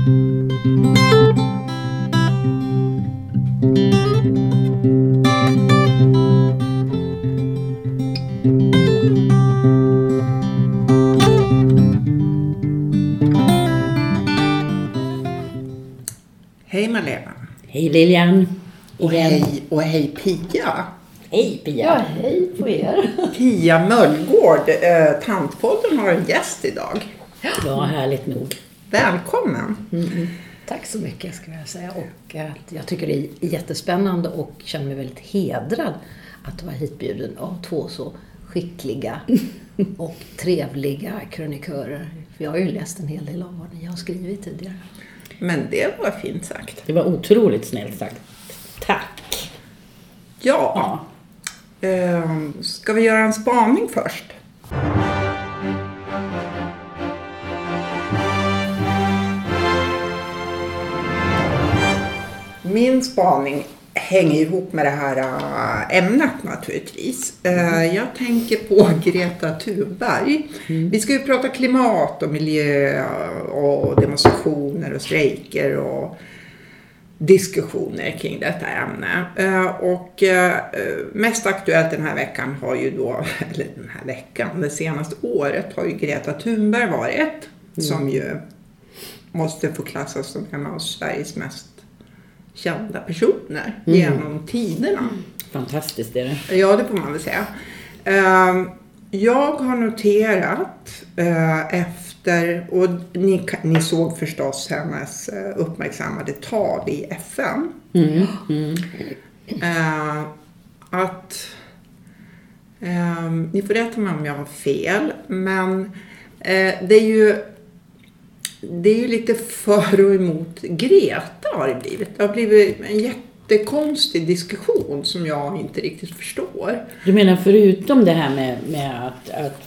Hej Malena. Hej Lilian. Och Igen. hej, och hej Pia. Hej Pia. Ja, hej på er. Pia Möllgård, eh, Tantpodden har en gäst idag. Ja, härligt nog. Välkommen. Tack så mycket ska jag säga. Och eh, jag tycker det är jättespännande och känner mig väldigt hedrad att vara hitbjuden av två så skickliga och trevliga krönikörer. För jag har ju läst en hel del av vad ni har skrivit tidigare. Men det var fint sagt. Det var otroligt snällt sagt. Tack. Ja. Eh, ska vi göra en spaning först? Min spaning hänger ihop med det här äh, ämnet naturligtvis. Eh, Jag tänker på Greta Thunberg. Vi ska ju prata klimat och miljö och demonstrationer och strejker och diskussioner kring detta ämne. Eh, Och mest aktuellt den här veckan har ju då, eller den här veckan, det senaste året har ju Greta Thunberg varit. Som ju måste få klassas som en av Sveriges mest kända personer genom tiderna. Fantastiskt är det. Ja, det får man väl säga. Eh, Jag har noterat eh, efter, och ni, ni såg förstås hennes eh, uppmärksammade tal i FN. Mm. Mm. Eh, att, eh, ni får rätta mig om jag har fel, men eh, det är ju det är ju lite för och emot Greta har det blivit. Det har blivit en jättekonstig diskussion som jag inte riktigt förstår. Du menar förutom det här med, med att, att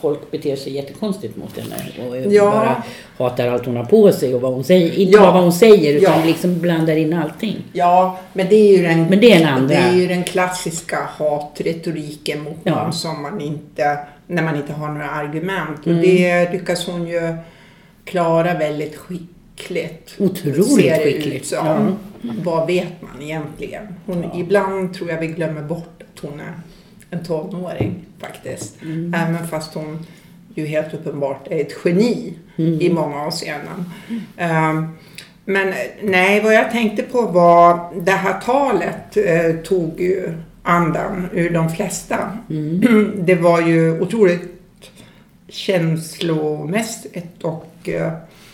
folk beter sig jättekonstigt mot henne och Ja. bara hatar allt hon har på sig och vad hon säger. Inte Ja. bara vad hon säger utan Ja. liksom blandar in allting. Ja, men det är ju den, Men det är den andra. det är ju den klassiska hatretoriken mot Ja. någon som man inte, när man inte har några argument. Mm. Och det lyckas hon ju klara väldigt skickligt. Otroligt ser skickligt. Ut som. Ja. Vad vet man egentligen? Hon, Ja. Ibland tror jag vi glömmer bort att hon är en tonåring faktiskt. Mm. Även fast hon ju helt uppenbart är ett geni Mm. i många avseenden. Ehm, men eh, nej, vad jag tänkte på var det här talet eh, tog ju andan ur de flesta. Mm. Det var ju otroligt känslomässigt och eh,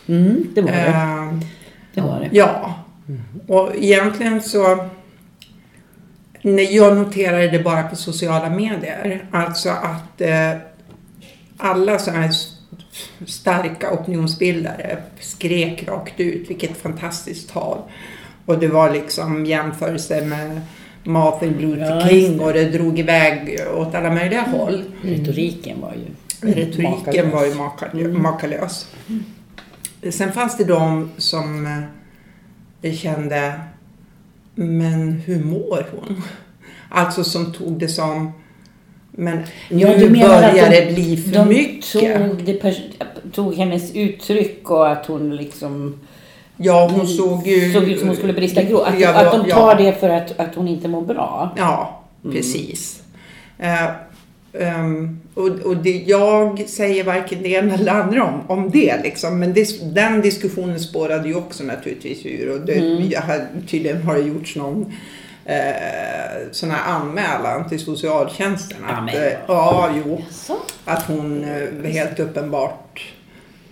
Mm, det var det. ehm, det, var det. Ja, och egentligen så när jag noterade det bara på sociala medier. Alltså att eh, alla sådana här starka opinionsbildare skrek rakt ut vilket fantastiskt tal. Och det var liksom jämförelse med Martin Luther King och det drog iväg åt alla möjliga håll. Retoriken var ju Retoriken makalös. var ju makalö- makalös. Sen fanns det de som eh, kände, men hur mår hon? Alltså som tog det som, men Ja, nu börjar de- det bli för De mycket. tog, tog hennes uttryck och att hon liksom Ja, hon såg ju... såg ut som hon skulle brista grå. Att, Ja, att de ja. tar det för att, att hon inte mår bra. Ja, precis. Eh, ehm, och och det, jag säger varken det ena eller andra om, om det. Liksom. Men det, den diskussionen spårade ju också naturligtvis ur. Och det, jag har, tydligen har det gjorts någon eh, sån här anmälan till socialtjänsten. Att, eh, ja, jo. Att hon eh, helt uppenbart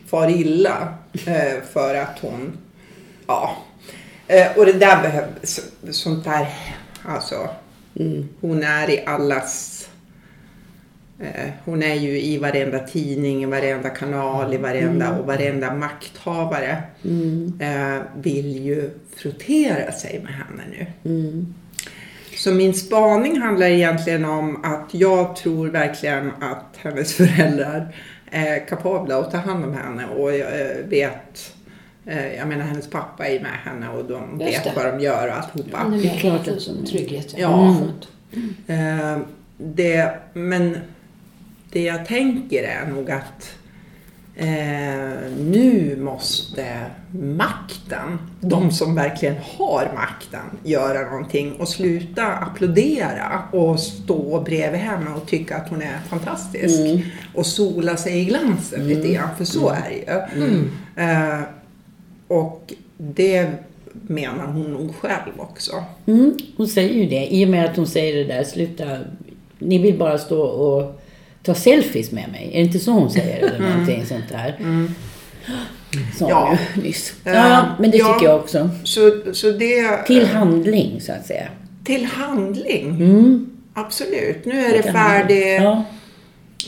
far illa eh, för att hon, ja. Eh, och det där behövs, sånt där, alltså. Hon är i allas, hon är ju i varenda tidning, i varenda kanal, i varenda och varenda makthavare eh, vill ju frottera sig med henne nu. Så min spaning handlar egentligen om att jag tror verkligen att hennes föräldrar är kapabla att ta hand om henne och jag eh, vet eh, jag menar hennes pappa är med henne och de vet vad de gör och alltihopa. Nu Det är klart klart att- en trygghet. Ja. Eh, det, men det jag tänker är nog att eh, nu måste makten, de som verkligen har makten, göra någonting och sluta applådera och stå bredvid henne och tycka att hon är fantastisk. Och sola sig i glansen lite grann, för så är det ju. Eh, och det menar hon nog själv också. Mm, hon säger ju det. I och med att hon säger det där, sluta, ni vill bara stå och ta selfies med mig. Är det inte så hon säger? Eller någonting sånt där. Sa Ja. ju nyss. Ja, men det ja. tycker jag också. Så, så det... Till handling, så att säga. till handling. Mm. Absolut. Nu är det färdigt Ja,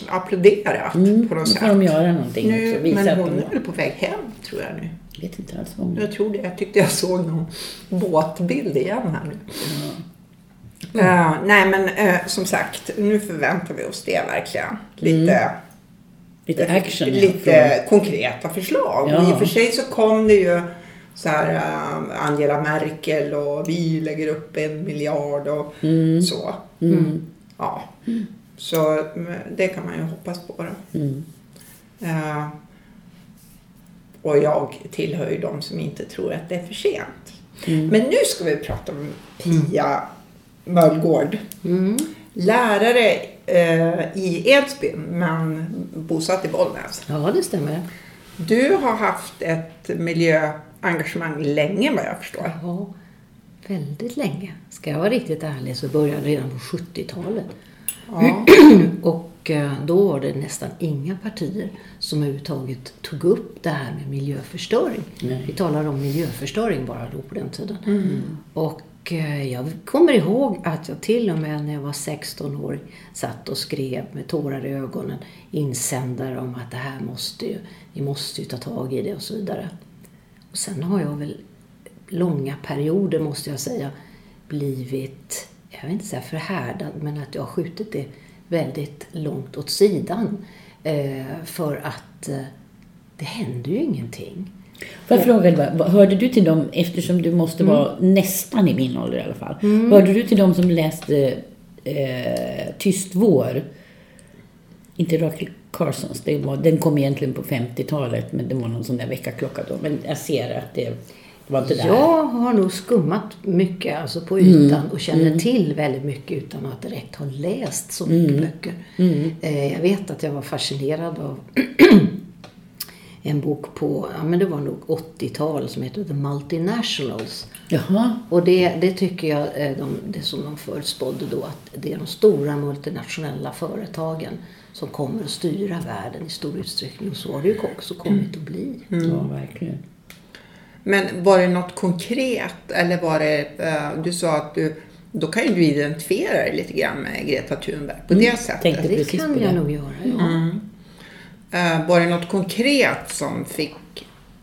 applåderat mm. på Nu något får de sätt. göra någonting Nu, också. Visa men hon är väl på väg hem tror jag nu. Jag vet inte alls vad hon... Jag tror det. Jag tyckte jag såg någon båtbild igen här nu. Eh, nej men eh, som sagt, nu förväntar vi oss det verkligen. Lite, Lite action. ja, lite konkreta förslag. Ja. Och I och för sig så kom det ju så här eh, Angela Merkel och vi lägger upp en miljard och Mm. så. Ja. Så mm, det kan man ju hoppas på då. Mm. Eh, och jag tillhör ju de som inte tror att det är för sent. Mm. Men nu ska vi prata om Pia Möllgård. Lärare eh, i Edsbyn men bosatt i Bollnäs. Ja, det stämmer. Du har haft ett miljöengagemang länge vad jag förstår. Ja, väldigt länge. Ska jag vara riktigt ärlig så började jag redan på 70-talet. Ja. Och eh, då var det nästan inga partier som överhuvudtaget tog upp det här med miljöförstöring. Nej. Vi talar om miljöförstöring bara då på den tiden. Och och eh, jag kommer ihåg att jag till och med när jag var 16 år satt och skrev med tårar i ögonen insändare om att det här måste ju, vi måste ju ta tag i det och så vidare. Och sen har jag väl långa perioder måste jag säga blivit, jag vill inte säga förhärdad, men att jag har skjutit det väldigt långt åt sidan. Eh, för att eh, det händer ju ingenting. Får jag fråga bara, hörde du till dem, eftersom du måste vara nästan i min ålder i alla fall, hörde du till dem som läste eh, Tyst vår? Inte Rachel Carsons, det var, den kom egentligen på 50-talet, men det var någon sån där väckarklocka då. Men jag ser att det var inte där. Jag har nog skummat mycket alltså på ytan och känner till väldigt mycket utan att direkt ha läst så mycket böcker. Eh, jag vet att jag var fascinerad av en bok på, ja men det var nog 80-tal som heter The Multinationals. Jaha. Och det, det tycker jag är de, det som de förutspådde då att det är de stora multinationella företagen som kommer att styra världen i stor utsträckning. Och så har det ju också kommit att bli. Ja, verkligen. Men var det något konkret eller var det, eh, du sa att du, då kan ju du identifiera dig lite grann med Greta Thunberg på det sättet. tänkte Det kan jag det. nog göra, ja. Eh, Var det något konkret som fick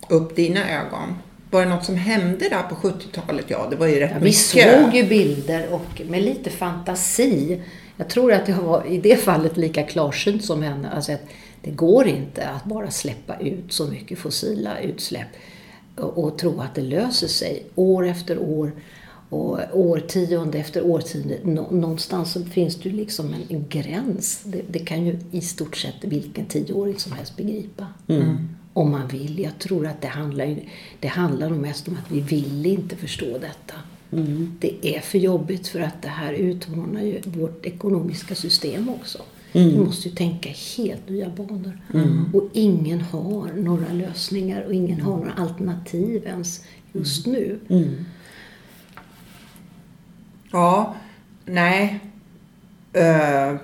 upp dina ögon? Var det något som hände där på 70-talet? Ja, det var ju rätt Ja, vi mycket. såg ju bilder och med lite fantasi. Jag tror att jag var i det fallet lika klarsynt som henne. Alltså att det går inte att bara släppa ut så mycket fossila utsläpp och, och tro att det löser sig år efter år och årtionde efter årtionde. Nå, någonstans så finns det ju liksom en, en gräns. Det, det kan ju i stort sett vilken tioåring som helst begripa. Om man vill. Jag tror att det handlar, det handlar mest om att vi vill inte förstå detta. Det är för jobbigt för att det här utmanar ju vårt ekonomiska system också. Vi måste ju tänka helt nya banor. Och ingen har några lösningar och ingen har några alternativ ens just nu. Ja, nej. Eh,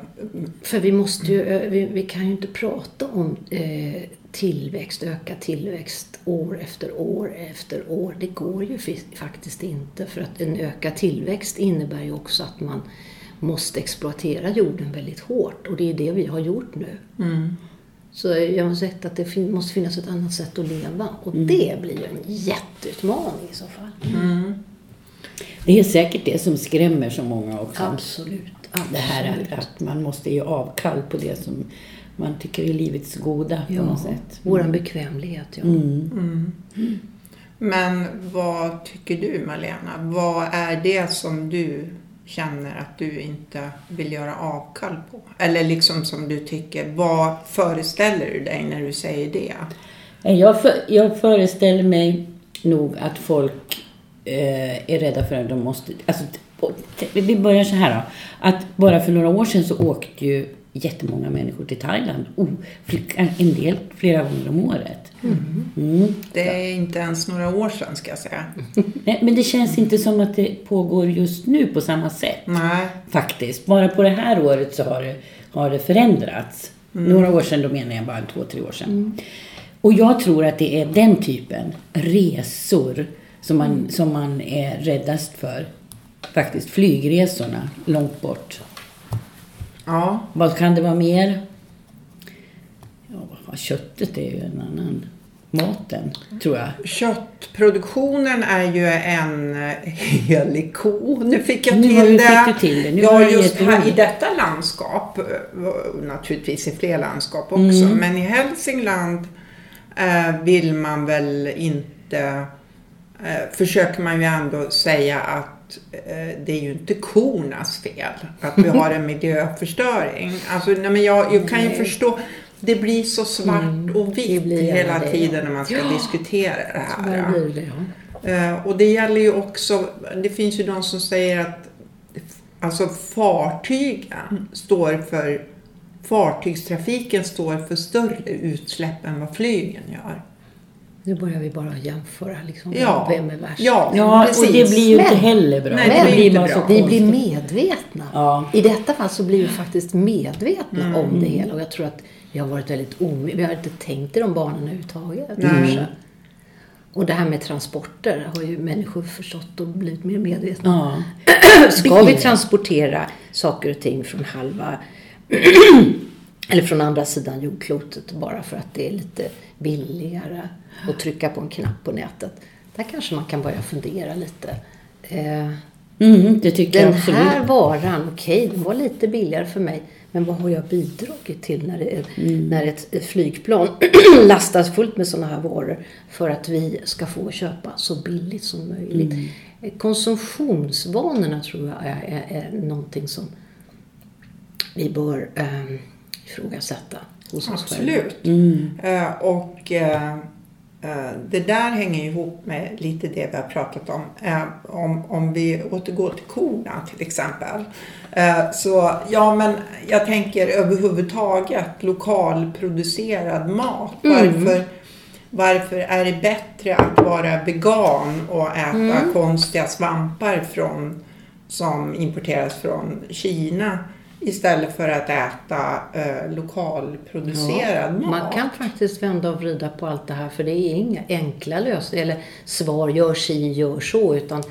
För vi måste ju, eh, vi, vi kan ju inte prata om eh, tillväxt, ökad tillväxt år efter år efter år. Det går ju faktiskt inte för att en ökad tillväxt innebär ju också att man måste exploatera jorden väldigt hårt och det är det vi har gjort nu. Så jag har sett att det måste finnas ett annat sätt att leva och det blir ju en jätteutmaning i så fall. Det är säkert det som skrämmer så många också. Absolut. Det här absolut. att, att man måste ge avkall på det som man tycker är livets goda på Ja, något sätt. våran bekvämlighet, ja. men vad tycker du Malena? Vad är det som du känner att du inte vill göra avkall på? Eller liksom som du tycker, vad föreställer du dig när du säger det? Jag, för, jag föreställer mig nog att folk eh, är rädda för att de måste... Alltså, vi börjar så här då. Att bara för några år sedan så åkte ju jättemånga människor till Thailand. Oh, en del flera gånger om året. Mm. Mm. Det är inte ens några år sedan ska jag säga. Nej, men det känns inte som att det pågår just nu på samma sätt. Nej. Faktiskt. Bara på det här året så har det, har det förändrats. Mm. Några år sedan, då menar jag bara två, tre år sedan. Mm. Och jag tror att det är den typen resor som man, mm. som man är räddast för. Faktiskt flygresorna långt bort. Ja. Vad kan det vara mer? Ja, köttet är ju en annan. Maten, tror jag. Köttproduktionen är ju en helig ko. Nu fick jag till nu det. Fick till det. Nu ja, just här, i detta landskap, naturligtvis i fler landskap också, mm. men i Hälsingland eh, vill man väl inte, eh, försöker man ju ändå säga att eh, det är ju inte kornas fel att vi har en miljöförstöring. Alltså, nej, men jag, jag kan ju förstå, det blir så svart mm, och vitt hela det, tiden när man ska ja. diskutera det här. Det det, ja. uh, och det gäller ju också, det finns ju de som säger att alltså fartygen står för, fartygstrafiken står för större utsläpp än vad flygen gör. Nu börjar vi bara jämföra liksom, ja. vem är värst. Ja, ja och det blir ju men, inte heller bra. Nej, det blir inte bra. vi blir medvetna. Ja. I detta fall så blir vi faktiskt medvetna mm. om det hela och jag tror att vi har varit väldigt om... Vi har inte tänkt i de banorna överhuvudtaget. Mm. Och det här med transporter har ju människor förstått och blivit mer medvetna ja. Ska vi transportera saker och ting från halva eller från andra sidan jordklotet bara för att det är lite billigare att trycka på en knapp på nätet. Där kanske man kan börja fundera lite. Eh, mm, det tycker den jag Den här varan, okej, okay, den var lite billigare för mig. Men vad har jag bidragit till när, det, mm. när ett flygplan lastas fullt med sådana här varor för att vi ska få köpa så billigt som möjligt. Mm. Konsumtionsvanorna tror jag är, är, är någonting som vi bör eh, ifrågasätta hos oss Absolut. Mm. Uh, och uh, uh, det där hänger ihop med lite det vi har pratat om. om. Om vi återgår till korna till exempel. så ja, men jag tänker överhuvudtaget lokalproducerad mat. Mm. Varför, varför är det bättre att vara vegan och äta mm. konstiga svampar från, som importeras från Kina? Istället för att äta eh, lokalproducerad ja, mat. Man kan faktiskt vända och vrida på allt det här för det är inga enkla lösningar eller svar, gör si, gör så. Utan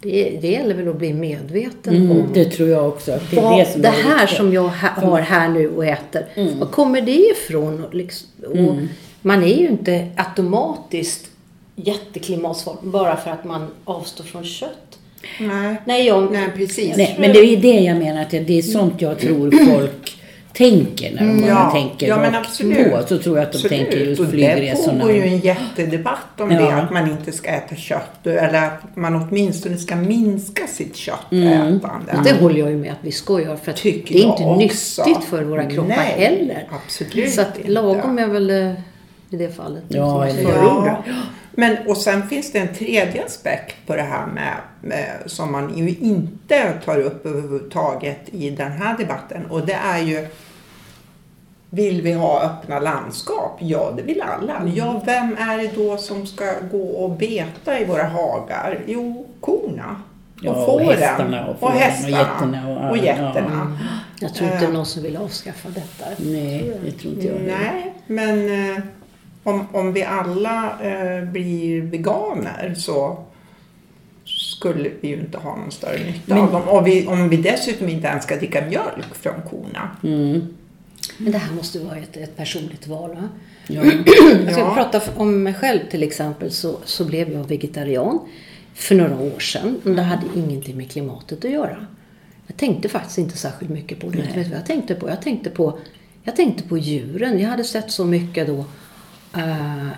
det, det gäller väl att bli medveten mm, om. Det tror jag också. Det, är det, som det här som jag ha, har här nu och äter. Mm. Var kommer det ifrån? Liksom, och mm. Man är ju inte automatiskt jätteklimatsvart bara för att man avstår från kött. Nej, nej, jag, nej precis. Nej, men det är det jag menar, att det är sånt jag tror folk tänker när de mm. ja, tänker ja, men absolut. på. Så tror jag att de absolut. tänker just flygresorna. Det pågår ju en jättedebatt om ja. det, att man inte ska äta kött. Eller att man åtminstone ska minska sitt köttätande. Mm. Det håller jag ju med att vi ska göra. För det är inte också. nyttigt för våra kroppar Nej, heller. Absolut Så att lagom är väl eh, i det fallet. Ja, eller ja. Men och sen finns det en tredje aspekt på det här med, med, som man ju inte tar upp överhuvudtaget i den här debatten och det är ju vill vi ha öppna landskap? Ja, det vill alla. Mm. Ja, vem är det då som ska gå och beta i våra hagar? Jo, korna. Och ja, fåren. Och hästarna. Och, och, hästarna, och getterna. Och, och getterna. Ja. Jag tror inte uh, någon som vill avskaffa detta. Nej, det tror inte jag. Nej, men uh, om, om vi alla uh, blir veganer så skulle vi ju inte ha någon större nytta men, av dem. Och vi, om vi dessutom inte ens ska dricka mjölk från korna. Mm. Men det här måste vara ett, ett personligt val. Va? Ja. jag ska prata om mig själv till exempel så, så blev jag vegetarian för några år sedan. Men det hade ingenting med klimatet att göra. Jag tänkte faktiskt inte särskilt mycket på det. Vet du vad jag tänkte på? Jag tänkte på, jag tänkte på djuren. Jag hade sett så mycket då uh,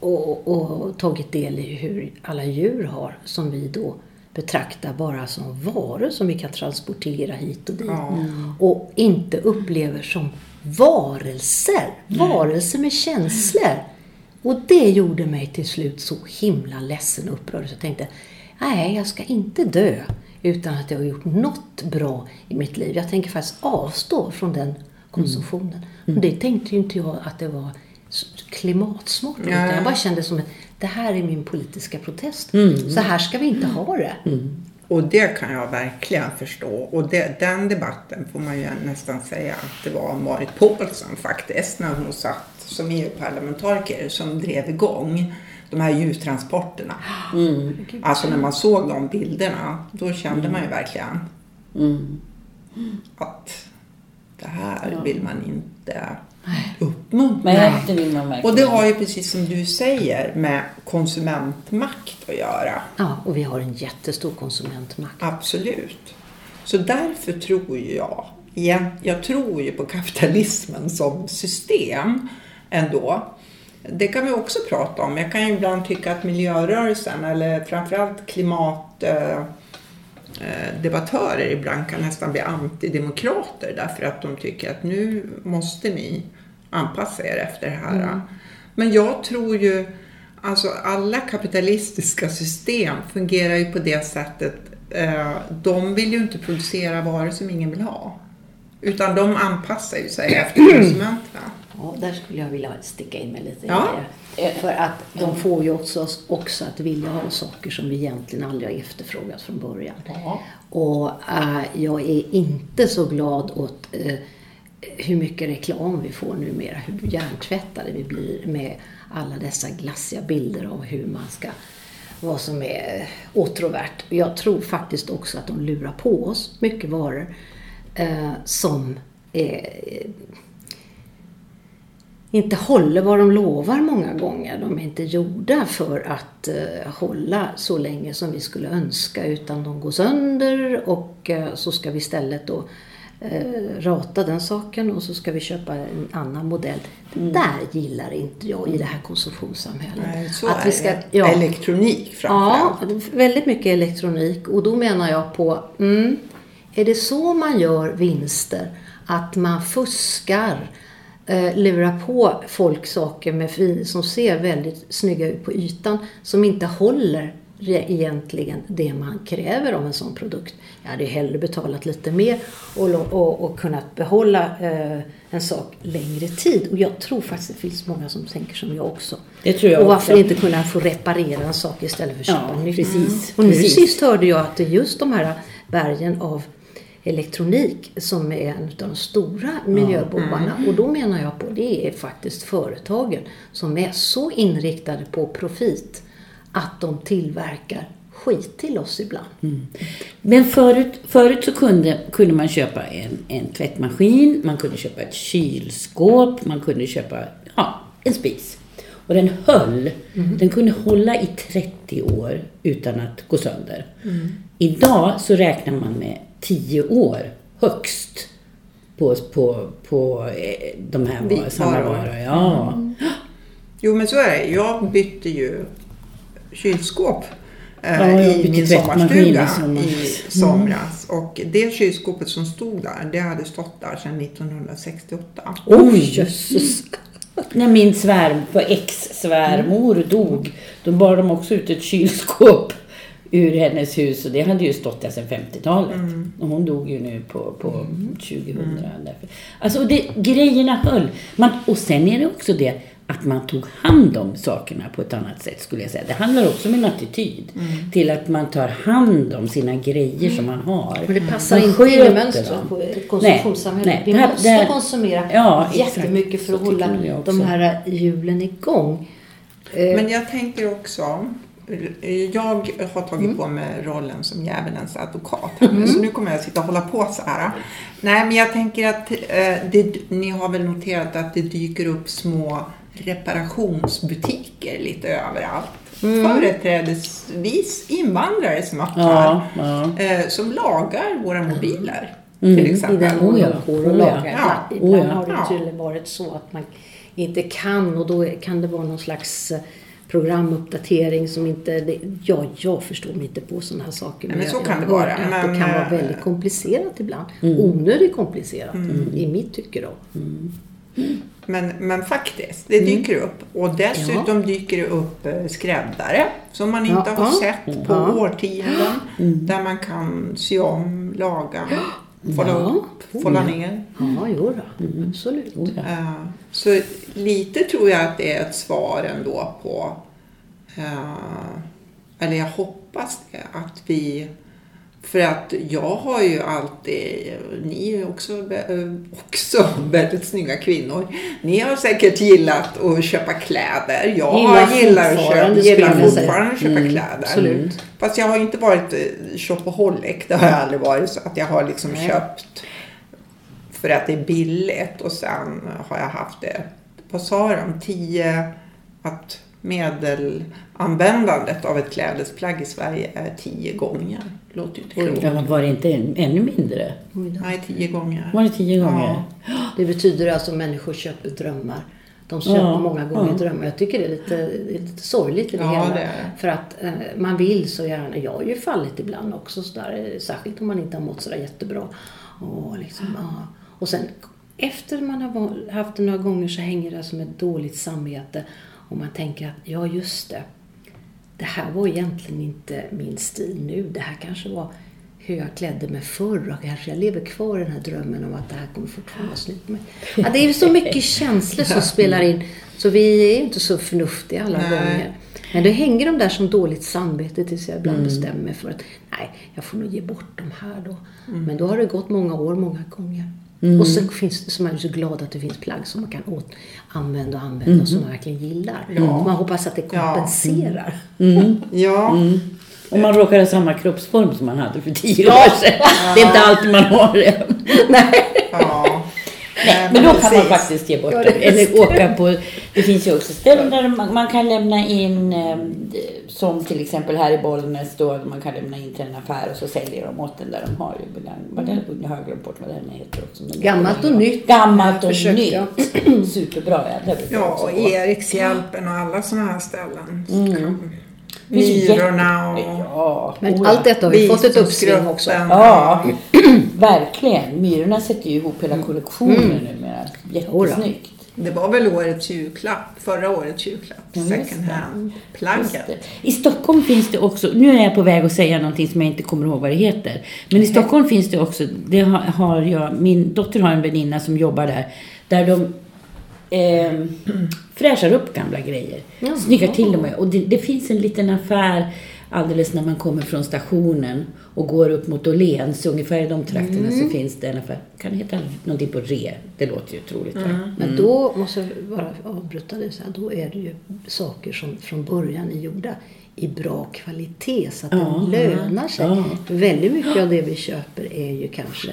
och, och, tagit del i hur alla djur har som vi då betraktar bara som varor som vi kan transportera hit och dit. Ja. Och inte upplever som varelser. Varelser med känslor. Och det gjorde mig till slut så himla ledsen och upprörd. Så jag tänkte, nej jag ska inte dö utan att jag har gjort något bra i mitt liv. Jag tänker faktiskt avstå från den konsumtionen. Och det tänkte ju inte jag att det var klimatsmart. Nej. jag bara kände som att det här är min politiska protest. Mm. Så här ska vi inte ha det. Och det kan jag verkligen förstå. Och det, den debatten får man ju nästan säga att det var Marit Paulsen faktiskt, när hon satt som EU-parlamentariker, som drev igång de här djurtransporterna. Alltså när man såg de bilderna, då kände man ju verkligen Mm. att det här vill man inte uppmuntra. Nej, det vill man verkligen. Och det har ju precis som du säger med konsumentmakt att göra. Ja, och vi har en jättestor konsumentmakt. Absolut. Så därför tror jag, jag tror ju på kapitalismen som system ändå. Det kan vi också prata om. Jag kan ju ibland tycka att miljörörelsen eller framförallt klimat eh, eh, debattörer ibland kan nästan bli antidemokrater därför att de tycker att nu måste ni anpassa er efter det här. Men jag tror ju, alltså alla kapitalistiska system fungerar ju på det sättet, eh, de vill ju inte producera varor som ingen vill ha. Utan de anpassar ju sig efter konsumenterna. Ja, där skulle jag vilja sticka in mig lite. Ja. det. För att de får ju också, också att vilja ha saker som vi egentligen aldrig har efterfrågat från början. Och äh, jag är inte så glad åt äh, hur mycket reklam vi får numera, hur hjärntvättade vi blir med alla dessa glassiga bilder av hur man ska, vad som är åtråvärt. Jag tror faktiskt också att de lurar på oss mycket varor eh, som är eh, inte håller vad de lovar många gånger. De är inte gjorda för att eh, hålla så länge som vi skulle önska utan de går sönder och eh, så ska vi istället då eh, rata den saken och så ska vi köpa en annan modell. Det där gillar inte jag i det här konsumtionssamhället. Nej, så att är vi ska, det. ja, Elektronik Ja, framförallt. väldigt mycket elektronik. Och då menar jag på, mm, är det så man gör vinster? Att man fuskar, eh, lurar på folk saker med som ser väldigt snygga ut på ytan, som inte håller egentligen det man kräver av en sån produkt. Jag hade hellre betalat lite mer och, och, och kunnat behålla eh, en sak längre tid. Och jag tror faktiskt det finns många som tänker som jag också. Det tror jag och varför också. inte kunna få reparera en sak istället för att köpa Ja, nytt. precis, Och nu precis. sist hörde jag att det är just de här bergen av elektronik som är en av de stora miljöbovarna. Och då menar jag på det är faktiskt företagen som är så inriktade på profit att de tillverkar skit till oss ibland. Men förut, förut så kunde, kunde man köpa en, en tvättmaskin, man kunde köpa ett kylskåp, man kunde köpa ja, en spis. Och den höll. Den kunde hålla i 30 år utan att gå sönder. Idag så räknar man med 10 år högst på, på, på eh, de här varor. Ja. Jo men så är det. Jag bytte ju kylskåp eh, Ja, i min sommarstuga i somras. i somras. Och det kylskåpet som stod där, det hade stått där sedan 1968. Oj! jösses. När min svärm, ex-svärmor dog, då bar de också ut ett kylskåp ur hennes hus och det hade ju stått där sedan 50-talet. Och hon dog ju nu på, på 2000. Därför. Alltså det, grejerna höll. Man, och sen är det också det att man tog hand om sakerna på ett annat sätt skulle jag säga. Det handlar också om en attityd till att man tar hand om sina grejer som man har. Men det passar Man inte in i mönstret på ett konsumtionssamhälle. Nej, Vi här- måste det här- konsumera Ja, exakt. jättemycket för att Så hålla de här hjulen igång. Eh, Men jag tänker också, jag har tagit Mm. på mig rollen som djävulens advokat här nu, så nu kommer jag sitta och hålla på så här. Nej, men jag tänker att eh, det, ni har väl noterat att det dyker upp små reparationsbutiker lite överallt. Mm. Företrädesvis invandrare som öppnar. Ja, ja. Eh, som lagar våra mobiler. Mm. Till I exempel. den Oh mån ja, de går och lagar. Ja, Ibland har det tydligen varit så att man inte kan och då kan det vara någon slags eh, programuppdatering som inte... Det, ja, jag förstår mig inte på sådana här saker. Nej, men så jag, kan jag det vara, att men, det kan vara eh, väldigt komplicerat ibland. Onödigt komplicerat i mitt tycke då. Men, men faktiskt, det dyker upp. Och dessutom dyker det upp eh, skräddare som man inte Ja, har ja. sett på Ja. årtionden. Där man kan sy om, laga, fålla Ja. upp, fålla ner. Ja, jo då. Absolut. Oh, ja. Eh, Så lite tror jag att det är ett svar ändå på, eh, eller jag hoppas det, att vi för att jag har ju alltid, ni är också, också väldigt snygga kvinnor. Ni har säkert gillat att köpa kläder. Jag Gillar gillar, att köpa, gillar fortfarande att köpa kläder. absolut. Fast jag har inte varit eh, shopaholic. Det har jag aldrig varit. Så att jag har liksom Nej. köpt för att det är billigt och sen har jag haft det, vad sa de, 10, att medelanvändandet av ett klädesplagg i Sverige är 10 gånger. Låter ju inte. Ja, men var det inte ännu mindre? Nej, 10 gånger. Var det tio gånger? Ja. Det betyder alltså att människor köper drömmar. De köper Ja, många gånger ja. drömmar. Jag tycker det är lite, lite sorgligt i det Ja, hela. det. För att eh, man vill så gärna. Jag har ju fallit ibland också sådär. Särskilt om man inte har mått sådär jättebra. Och, liksom, ja. och sen efter man har haft det några gånger så hänger det som ett dåligt samvete. Och man tänker att ja just det. Det här var egentligen inte min stil nu. Det här kanske var hur jag klädde mig förr och kanske jag lever kvar i den här drömmen om att det här kommer fortfarande vara snyggt mig. Ja, det är så mycket känslor som spelar in så vi är inte så förnuftiga alla Nej. gånger. Men det hänger de där som dåligt samvete tills jag ibland bestämmer mig för att nej, jag får nog ge bort de här då. Men då har det gått många år, många gånger. Och så finns det, så man är så glad att det finns plagg som man kan åt, använda och använda som man verkligen gillar. Så man hoppas att det Ja. kompenserar. Ja, Om man råkar ha samma kroppsform som man hade för tio år sedan. Det är inte alltid man har det. ja. Nej, men då kan man faktiskt ge bort Ja, det. Eller åka på... Det finns ju också ställen där man, man kan lämna in, eh, som till exempel här i Bollnäs då, man kan lämna in till en affär och så säljer de åt den där de har ju begagnat. Det, nu har jag glömt bort vad den heter också. Gammalt och nytt. Gammalt och Försök, nytt. ja. Superbra, ja. Ja, och. Erikshjälpen och alla sådana här ställen. Mm. Myrorna och Ja, Men allt detta har vi fått ett uppsving också. Ja, verkligen. Myrorna sätter ju ihop hela kollektionen numera. Jättesnyggt. Det var väl årets julklapp, förra årets julklapp, Ja, second det. hand-plagget. I Stockholm finns det också, nu är jag på väg att säga någonting som jag inte kommer ihåg vad det heter. Men i Stockholm finns det också, det har, jag, min dotter har en väninna som jobbar där. Där de eh, fräschar upp gamla grejer. Jaha. Snyggar till dem. Och det, det finns en liten affär alldeles när man kommer från stationen och går upp mot Åhléns, ungefär i de trakterna så finns det en affär. Kan det heta någonting på re? Det låter ju otroligt va? Men då måste jag bara avbryta det så här. Då är det ju saker som från början är gjorda i bra kvalitet så att Ja. det lönar sig. Ja. Väldigt mycket av det vi köper är ju kanske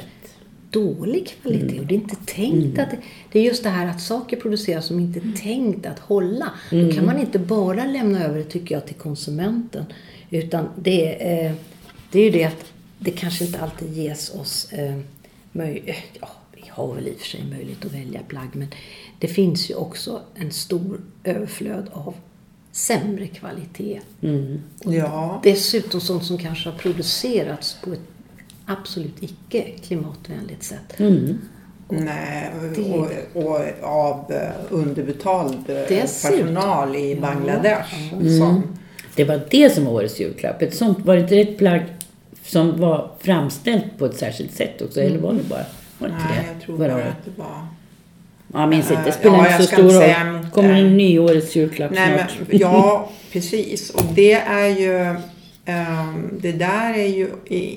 dålig kvalitet och det är inte tänkt att det, det är just det här att saker produceras som inte är tänkt att hålla. Då kan man inte bara lämna över det tycker jag till konsumenten utan det, är, eh, det är ju det att det kanske inte alltid ges oss eh, möj- ja, vi har väl i och för sig möjlighet att välja plagg men det finns ju också en stor överflöd av sämre kvalitet. Mm. Ja, Dessutom sånt som kanske har producerats på ett absolut icke klimatvänligt sätt. Mm. nej, Det- och, och av eh, underbetald eh, Dessutom. personal i Bangladesh. Mm. Som, Det var det som var årets julklapp. Ett sånt, var det inte ett plagg som var framställt på ett särskilt sätt också? Eller var det bara... Var det nej, det? jag tror bara att det var... Ja, jag minns inte. Det Eh, spelar ja, inte så stor roll. säga kommer en ny årets julklapp Nej, snart. men, ja, precis. Och det är ju... ehm, det där är ju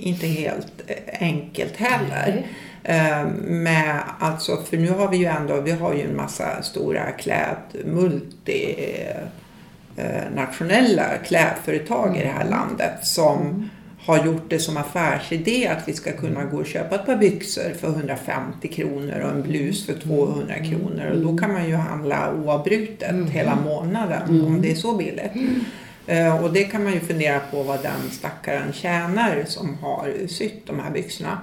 inte helt eh, enkelt heller. Ehm, med, alltså, för nu har vi ju ändå, vi har ju en massa stora kläd, multi eh, nationella klädföretag i det här landet som har gjort det som affärsidé att vi ska kunna gå och köpa ett par byxor för 150 kronor och en blus för 200 kronor. Och då kan man ju handla oavbrutet hela månaden om det är så billigt. Eh, Och det kan man ju fundera på vad den stackaren tjänar som har sytt de här byxorna.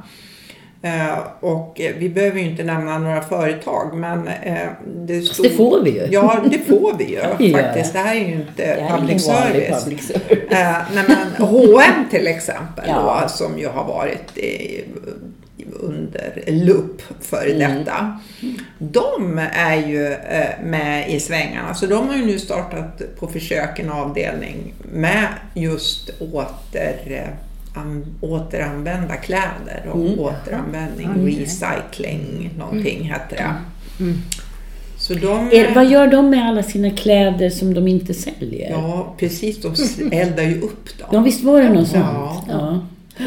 Eh, och vi behöver ju inte nämna några företag men eh, det, Fast det får vi ju. Ja, det får vi ju faktiskt. det. Här är ju inte public service. public service. Eh, nej, men H&M till exempel Ja. då, som ju har varit i, under lupp för Mm. detta. De är ju med i svängarna. Så de har ju nu startat på försök en avdelning med just åter, återanvända kläder och Mm. återanvändning, Okej. recycling, någonting heter det. Mm. Så de... Er, vad gör de med alla sina kläder som de inte säljer? Ja, precis. De s- eldar ju upp dem. Ja, visst var det något Ja. sånt? Ja.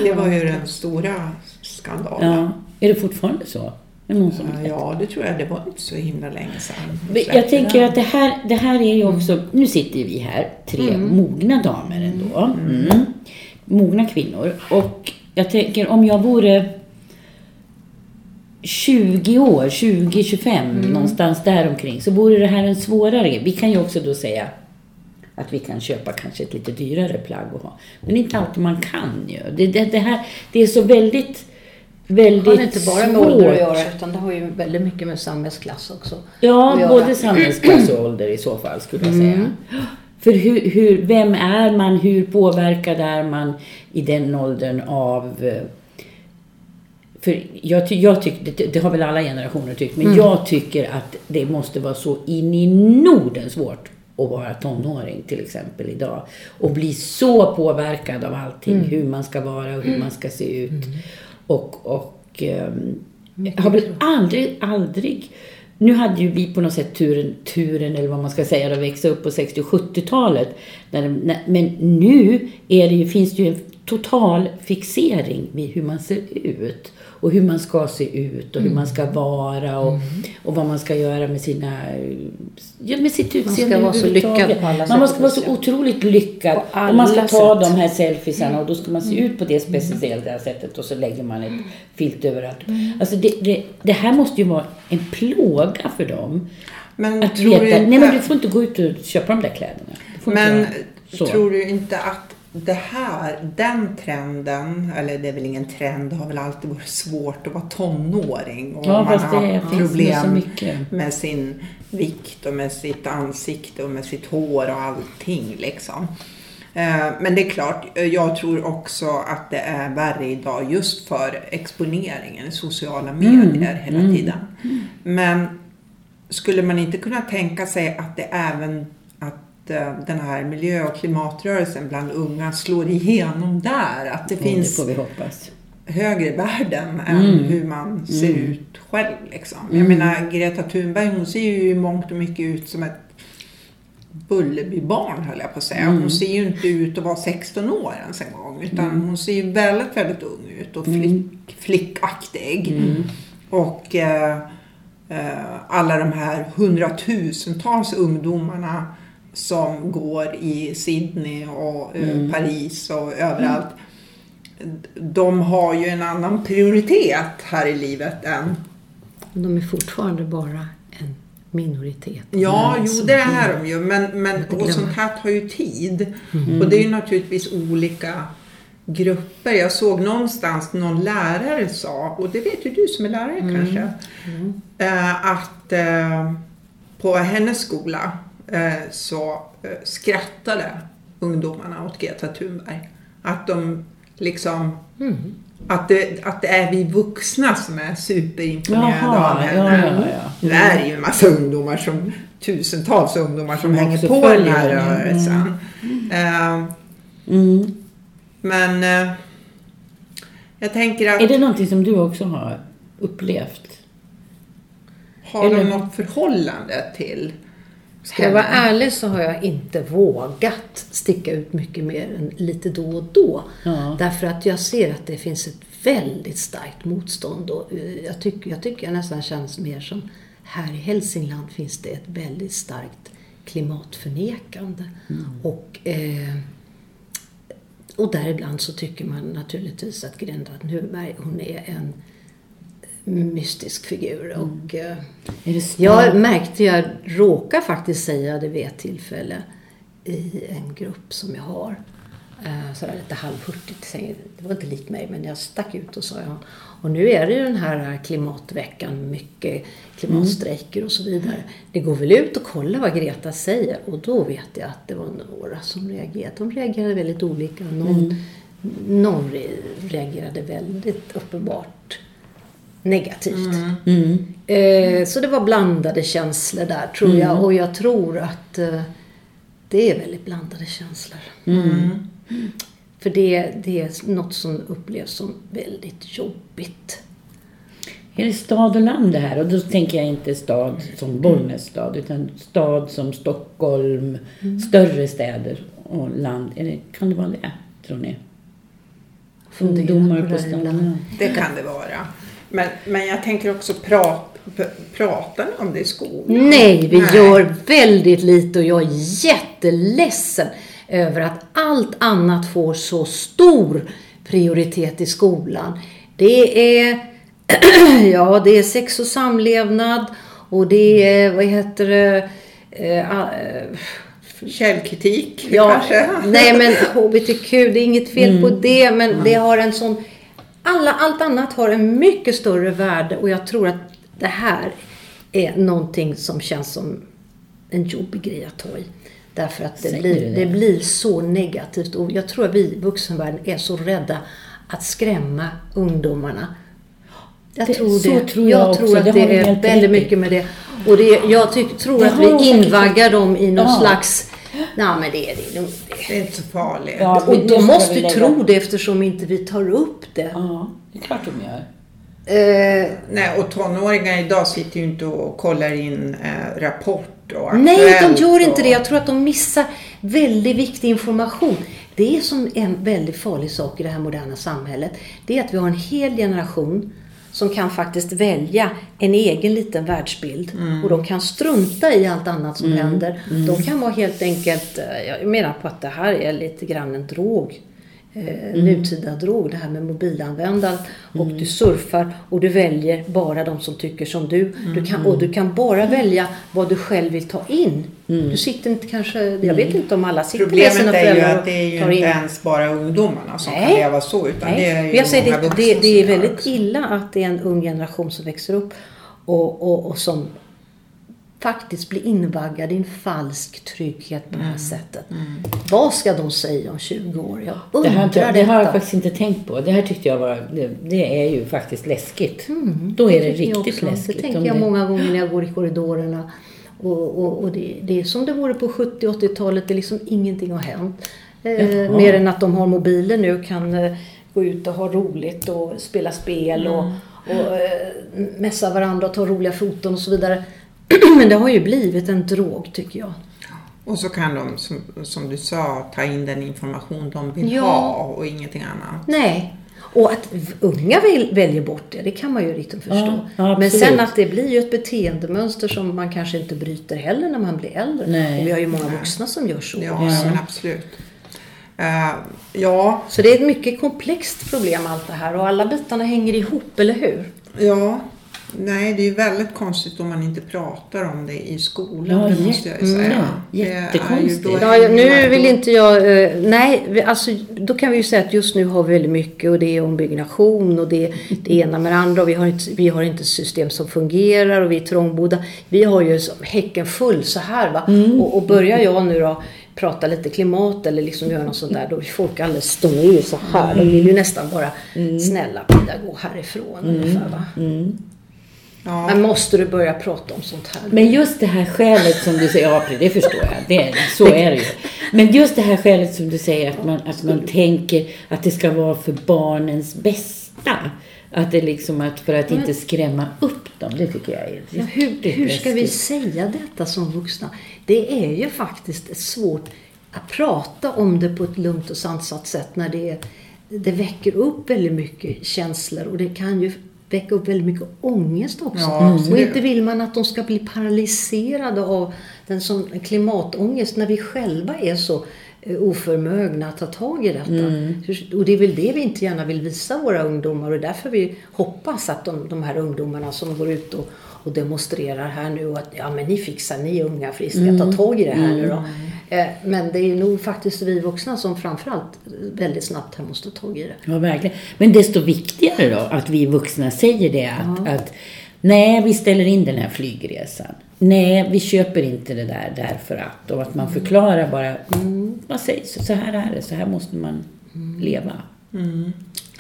Det var ju den stora skandalen. ja. Är det fortfarande så? Är det någon som Ja, ja, det tror jag. Det var inte så himla länge sedan. Jag tänker att det här, det här är ju också, nu sitter vi här, tre mogna damer ändå. Mm. Mogna kvinnor. Och jag tänker om jag vore 20 år, 20-25 någonstans däromkring så vore det här en svårare Vi kan ju också då säga att vi kan köpa kanske ett lite dyrare plagg och ha. Men inte alltid man kan ju. Det, det, det här, det är så väldigt, väldigt Det har inte bara med svårt. ålder att göra utan det har ju väldigt mycket med samhällsklass också. Ja, både samhällsklass och ålder i så fall skulle jag säga. För hur, hur, vem är man, hur påverkad är man i den åldern av... eh, För jag, jag tycker, det, det har väl alla generationer tyckt, men jag tycker att det måste vara så in i Norden svårt att vara tonåring till exempel idag. Och bli så påverkad av allting, hur man ska vara och hur man ska se ut. Och, och ehm, jag har väl aldrig, aldrig... Nu hade ju vi på något sätt turen, turen eller vad man ska säga, att växa upp på 60 och 70-talet. Men nu är det ju, finns det ju en total fixering vid hur man ser ut. Och hur man ska se ut och hur man ska vara och, och vad man ska göra med sina... Ja, med sitt utseende vara så lyckad på alla Man måste vara så otroligt lyckad. Och man ska ta sätt. de här selfiesarna och då ska man se ut på det speciella sättet och så lägger man ett filt över allt. Alltså det, det, det här måste ju vara en plåga för dem. Men Att tror veta, du inte, nej men du får inte gå ut och köpa de där kläderna. Men tror du inte att det här, den trenden, eller det är väl ingen trend, det har väl alltid varit svårt att vara tonåring och Ja, man har så problem med sin vikt och med sitt ansikte och med sitt hår och allting liksom. Eh, Men det är klart, eh, jag tror också att det är värre idag just för exponeringen i sociala medier hela tiden. Men skulle man inte kunna tänka sig att det även den här miljö och klimatrörelsen bland unga slår igenom där? Att det Ja, finns Det får vi hoppas. högre värden än hur man ser ut själv. Liksom. Jag menar Greta Thunberg hon ser ju i mångt och mycket ut som ett Bullerbybarn höll jag på att säga. Hon ser ju inte ut att vara 16 år ens en gång. Utan hon ser ju väldigt, väldigt ung ut och flick, flickaktig. Och eh, eh, alla de här hundratusentals ungdomarna som går i Sydney och eh, Paris och överallt. De har ju en annan prioritet här i livet än De är fortfarande bara en minoritet. Ja, jo det är de ju. Men, men och sånt här tar ju tid. Och det är ju naturligtvis olika grupper. Jag såg någonstans någon lärare sa, och det vet ju du som är lärare kanske, eh, att eh, på hennes skola så eh, skrattade ungdomarna åt Greta Thunberg. Att de liksom att, det, att det är vi vuxna som är superimponerade Jaha, av ja, henne. ja, ja. Är det ju en massa ungdomar som, tusentals ungdomar som Som hänger på den här den. rörelsen. Eh, Mm. men eh, jag tänker att Är det någonting som du också har upplevt? har de eller- något förhållande till Ska jag vara ärlig så har jag inte vågat sticka ut mycket mer än lite då och då. Ja. Därför att jag ser att det finns ett väldigt starkt motstånd. Och eh, jag, tycker, jag tycker jag nästan känns mer som här i Hälsingland finns det ett väldigt starkt klimatförnekande. Och, eh, och däribland så tycker man naturligtvis att Greta Thunberg hon är en mystisk figur. Och, Är det starkt? jag märkte, jag råkar faktiskt säga det vid ett tillfälle i en grupp som jag har, Eh, sådär lite halvhurtigt. Det var inte likt mig, men jag stack ut och sa ja. Och nu är det ju den här klimatveckan, mycket klimatstrejker och så vidare. Det går väl ut och kolla vad Greta säger och då vet jag att det var några som reagerade. De reagerade väldigt olika. Någon, någon reagerade väldigt uppenbart negativt. Mm. Eh, så det var blandade känslor där tror jag och jag tror att eh, det är väldigt blandade känslor. Mm. För det, det är något som upplevs som väldigt jobbigt. Är det stad och land det här? Och då tänker jag inte stad som Bollnäs stad utan stad som Stockholm, större städer och land. Är det, kan det vara det, tror ni? Ungdomar på stan. Det kan det vara. Men, men jag tänker också, prat, p- pratar ni om det i skolan? Nej, vi gör väldigt lite och jag är jätteledsen över att allt annat får så stor prioritet i skolan. Det är, ja, det är sex och samlevnad och det är, vad heter det, eh, eh, Källkritik Ja, kanske? nej men HBTQ, det är inget fel på det, men det har en sån... Alla, allt annat har en mycket större värde och jag tror att det här är någonting som känns som en jobbig grej att ta i. Därför att det blir, det? det? blir så negativt och jag tror att vi i vuxenvärlden är så rädda att skrämma ungdomarna. Jag Det- tror så det. tror jag också. tror att Det är väldigt mycket med det. Och jag tyck, tror att vi invaggar dem i någon Ja. slags... Nej men det är det. är nog- det. Är inte så farligt. Ja. Och de måste lägga- tro det eftersom inte vi tar upp det. Ja, det är klart de gör. Eh, Nej, och tonåringar idag sitter ju inte och kollar in eh, Rapport och nej, de gör inte och- det. Jag tror att de missar väldigt viktig information. Det är som en väldigt farlig sak i det här moderna samhället. Det är att vi har en hel generation som kan faktiskt välja en egen liten världsbild. Och de kan strunta i allt annat som händer. De kan vara helt enkelt, eh, jag menar på att det här är lite grann en drog. Eh, Nutida drog, det här med mobilanvändandet. Och du surfar och du väljer bara de som tycker som du. du kan, och du kan bara välja vad du själv vill ta in. Du sitter inte kanske, jag vet inte om alla sitter med Problemet sina är ju att det är ju inte in. ens bara ungdomarna som kan Nej. leva så utan Nej, det är ju jag säger det, det, det är väldigt illa att det är en ung generation som växer upp och, och, och som faktiskt blir invaggad i en falsk trygghet på det här sättet. Vad ska de säga om 20 år? Jag Det, undrar här, det har jag detta. faktiskt inte tänkt på. Det här tyckte jag var, det, det är ju faktiskt läskigt. Då är det jag riktigt läskigt. Det tänker jag det- många gånger när jag går i korridorerna. Och, och, och det, det är som det vore på 70 80-talet. Det är liksom ingenting har hänt. Eh, mer än att de har mobiler nu och kan eh, gå ut och ha roligt och spela spel och, och eh, mässa varandra och ta roliga foton och så vidare. Men det har ju blivit en drog tycker jag. Och så kan de, som, som du sa, ta in den information de vill Ja. ha och ingenting annat. Nej. Och att unga väl, väljer bort det, det kan man ju riktigt förstå. Ja, Men sen att det blir ju ett beteendemönster som man kanske inte bryter heller när man blir äldre. Nej. Och vi har ju många vuxna som gör så. Ja, men absolut. Eh, ja, Så det är ett mycket komplext problem allt det här och alla bitarna hänger ihop, eller hur? ja. Nej, det är ju väldigt konstigt om man inte pratar om det i skolan. Ja, det måste jag ju säga. ja, jättekonstigt. Ja, nu vill inte jag... eh, Nej, alltså, då kan vi ju säga att just nu har vi väldigt mycket och det är ombyggnation och det det ena med det andra och vi har inte, vi har inte system som fungerar och vi är trångbodda. Vi har ju häcken full så här va. Och, och börjar jag nu då prata lite klimat eller liksom göra något sånt där då är folk alldeles, de är ju så här. De vill ju nästan bara snälla Pia gå härifrån ungefär va. Ja. Men måste du börja prata om sånt här? Men just det här skälet som du säger, ja det förstår jag, det, så är det ju. Men just det här skälet som du säger att man, att man tänker att det ska vara för barnens bästa. Att det liksom att för att inte skrämma upp dem, det tycker jag är Ja, hur, hur ska vi säga detta som vuxna? Det är ju faktiskt svårt att prata om det på ett lugnt och sansat sätt när det, det väcker upp väldigt mycket känslor och det kan ju väcka upp väldigt mycket ångest också. Ja, och inte vill man att de ska bli paralyserade av den som klimatångest när vi själva är så eh, oförmögna att ta tag i detta. Och det är väl det vi inte gärna vill visa våra ungdomar och därför vi hoppas att de, de här ungdomarna som går ut och, och demonstrerar här nu. Och att, ja men ni fixar, ni är unga friska, ta tag i det här nu då. Eh, Men det är nog faktiskt vi vuxna som framförallt väldigt snabbt här måste ta tag i det. Ja, verkligen. Men desto viktigare då att vi vuxna säger det att, att nej, vi ställer in den här flygresan. Nej, vi köper inte det där därför att. Och att man förklarar bara, mm, man säger så, så här är det, så här måste man leva.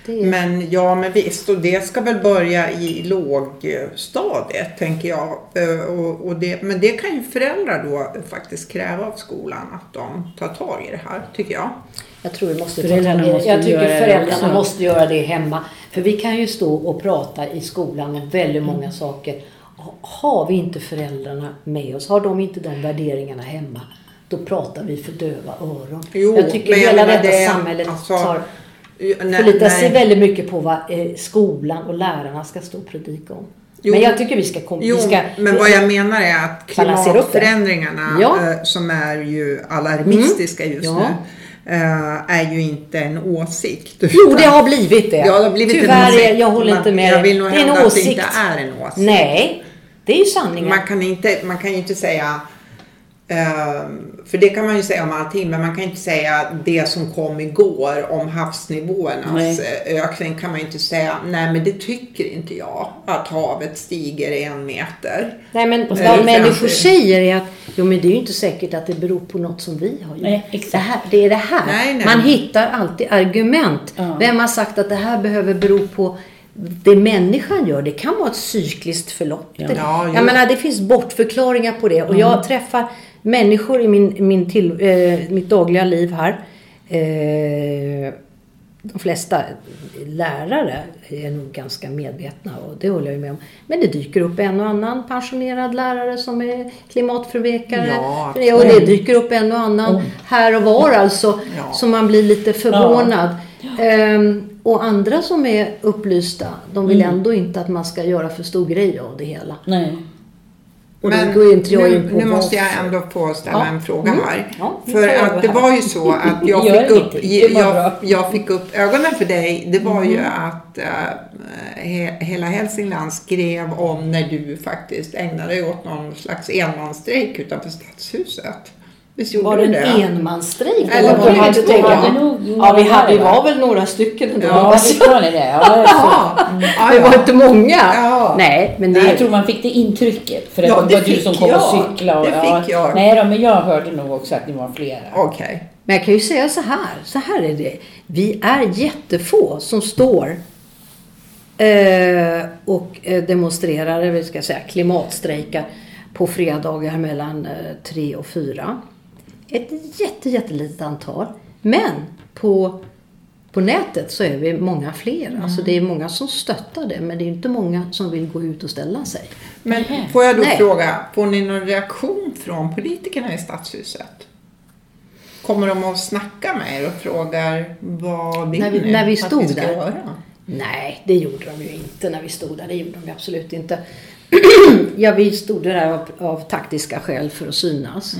Det Men ja, men visst. Och det ska väl börja i lågstadiet, tänker jag. Eh, Och, och det, men det kan ju föräldrar då faktiskt kräva av skolan att de tar tag i det här, tycker jag. Jag tror vi måste Föräldrarna det. måste Jag tycker göra det föräldrarna också. måste göra det hemma. För vi kan ju stå och prata i skolan med väldigt många Mm. saker. Har vi inte föräldrarna med oss, har de inte de värderingarna hemma, då pratar vi för döva öron. Jo, jag tycker men hela menar detta det- samhället alltså, tar, förlitar sig väldigt mycket på vad eh, skolan och lärarna ska stå och predika om. Jo. men jag tycker vi ska... Kom, Jo, vi ska men vad jag menar är att klimatförändringarna Ja. Mm. eh, som är ju alarmistiska just Ja. nu eh, är ju inte en åsikt. Jo, det har blivit det. Ja, det har blivit en Tyvärr, åsikt. är- jag håller inte med Jag vill nog Det är en hävda att det åsikt. inte är en åsikt. Nej, det är ju sanningen. Man kan, inte, man kan ju inte säga ehm, för det kan man ju säga om allting, men man kan inte säga det som kom igår om havsnivåernas Nej. eh, ökning kan man inte säga, nej men det tycker inte jag, att havet stiger en meter. Nej men Eh, vad för människor säger är att jo men det är ju inte säkert att det beror på något som vi har gjort. Nej, exakt. Det, här, det är det här. Nej, nej. Man hittar alltid argument. Ja. Vem har sagt att det här behöver bero på det människan gör? Det kan vara ett cykliskt förlopp. Ja. Ja, jag menar det finns bortförklaringar på det och jag träffar människor i min, min till, eh, mitt dagliga liv här. Eh, de flesta lärare är nog ganska medvetna och det håller jag med om. Men det dyker upp en och annan pensionerad lärare som är klimatförnekare. Ja, och det dyker upp en och annan här och var alltså. Ja. Så man blir lite förvånad. Ehm, och andra som är upplysta, de vill ändå inte att man ska göra för stor grej av det hela. Nej. Och Men går inte jag nu, in på nu måste jag ändå få ställa Ja. en fråga Mm. här. Ja, för att det här. var ju så att jag fick, upp, jag, jag fick upp ögonen för dig. Det var ju Mm. att eh, he, hela Hälsingland skrev om när du faktiskt ägnade dig åt någon slags enmansstrejk utanför Stadshuset. Visst gjorde Var det det? en enmansstrejk? Eller Det var det inte tänka Ja, vi, hade, vi var väl några stycken ändå. Ja, visst var ni det? Ja, det, så. Jaha. Ja, Det ja. var inte många. Ja. Nej, men det Jag tror man fick det intrycket. För att Ja, det det var du som kom jag. och cyklade. Och, Det ja, fick jag. Nej då, men jag hörde nog också att ni var flera. Okej. Men jag kan ju säga så här. Så här är det. Vi är jättefå som står eh, och eh, demonstrerar, eller vi ska säga klimatstrejkar på fredagar mellan eh, tre och fyra. Ett jätte, jättelitet antal. Men på, på nätet så är vi många fler. Alltså det är många som stöttar det men det är inte många som vill gå ut och ställa sig. Men får jag då Nej. fråga, får ni någon reaktion från politikerna i Stadshuset? Kommer de att snacka med er och frågar vad vill När vi- ni när vi att stod ska där. göra? Nej, det gjorde de ju inte när vi stod där. Det gjorde de ju absolut inte. ja, vi stod där av, av taktiska skäl för att synas.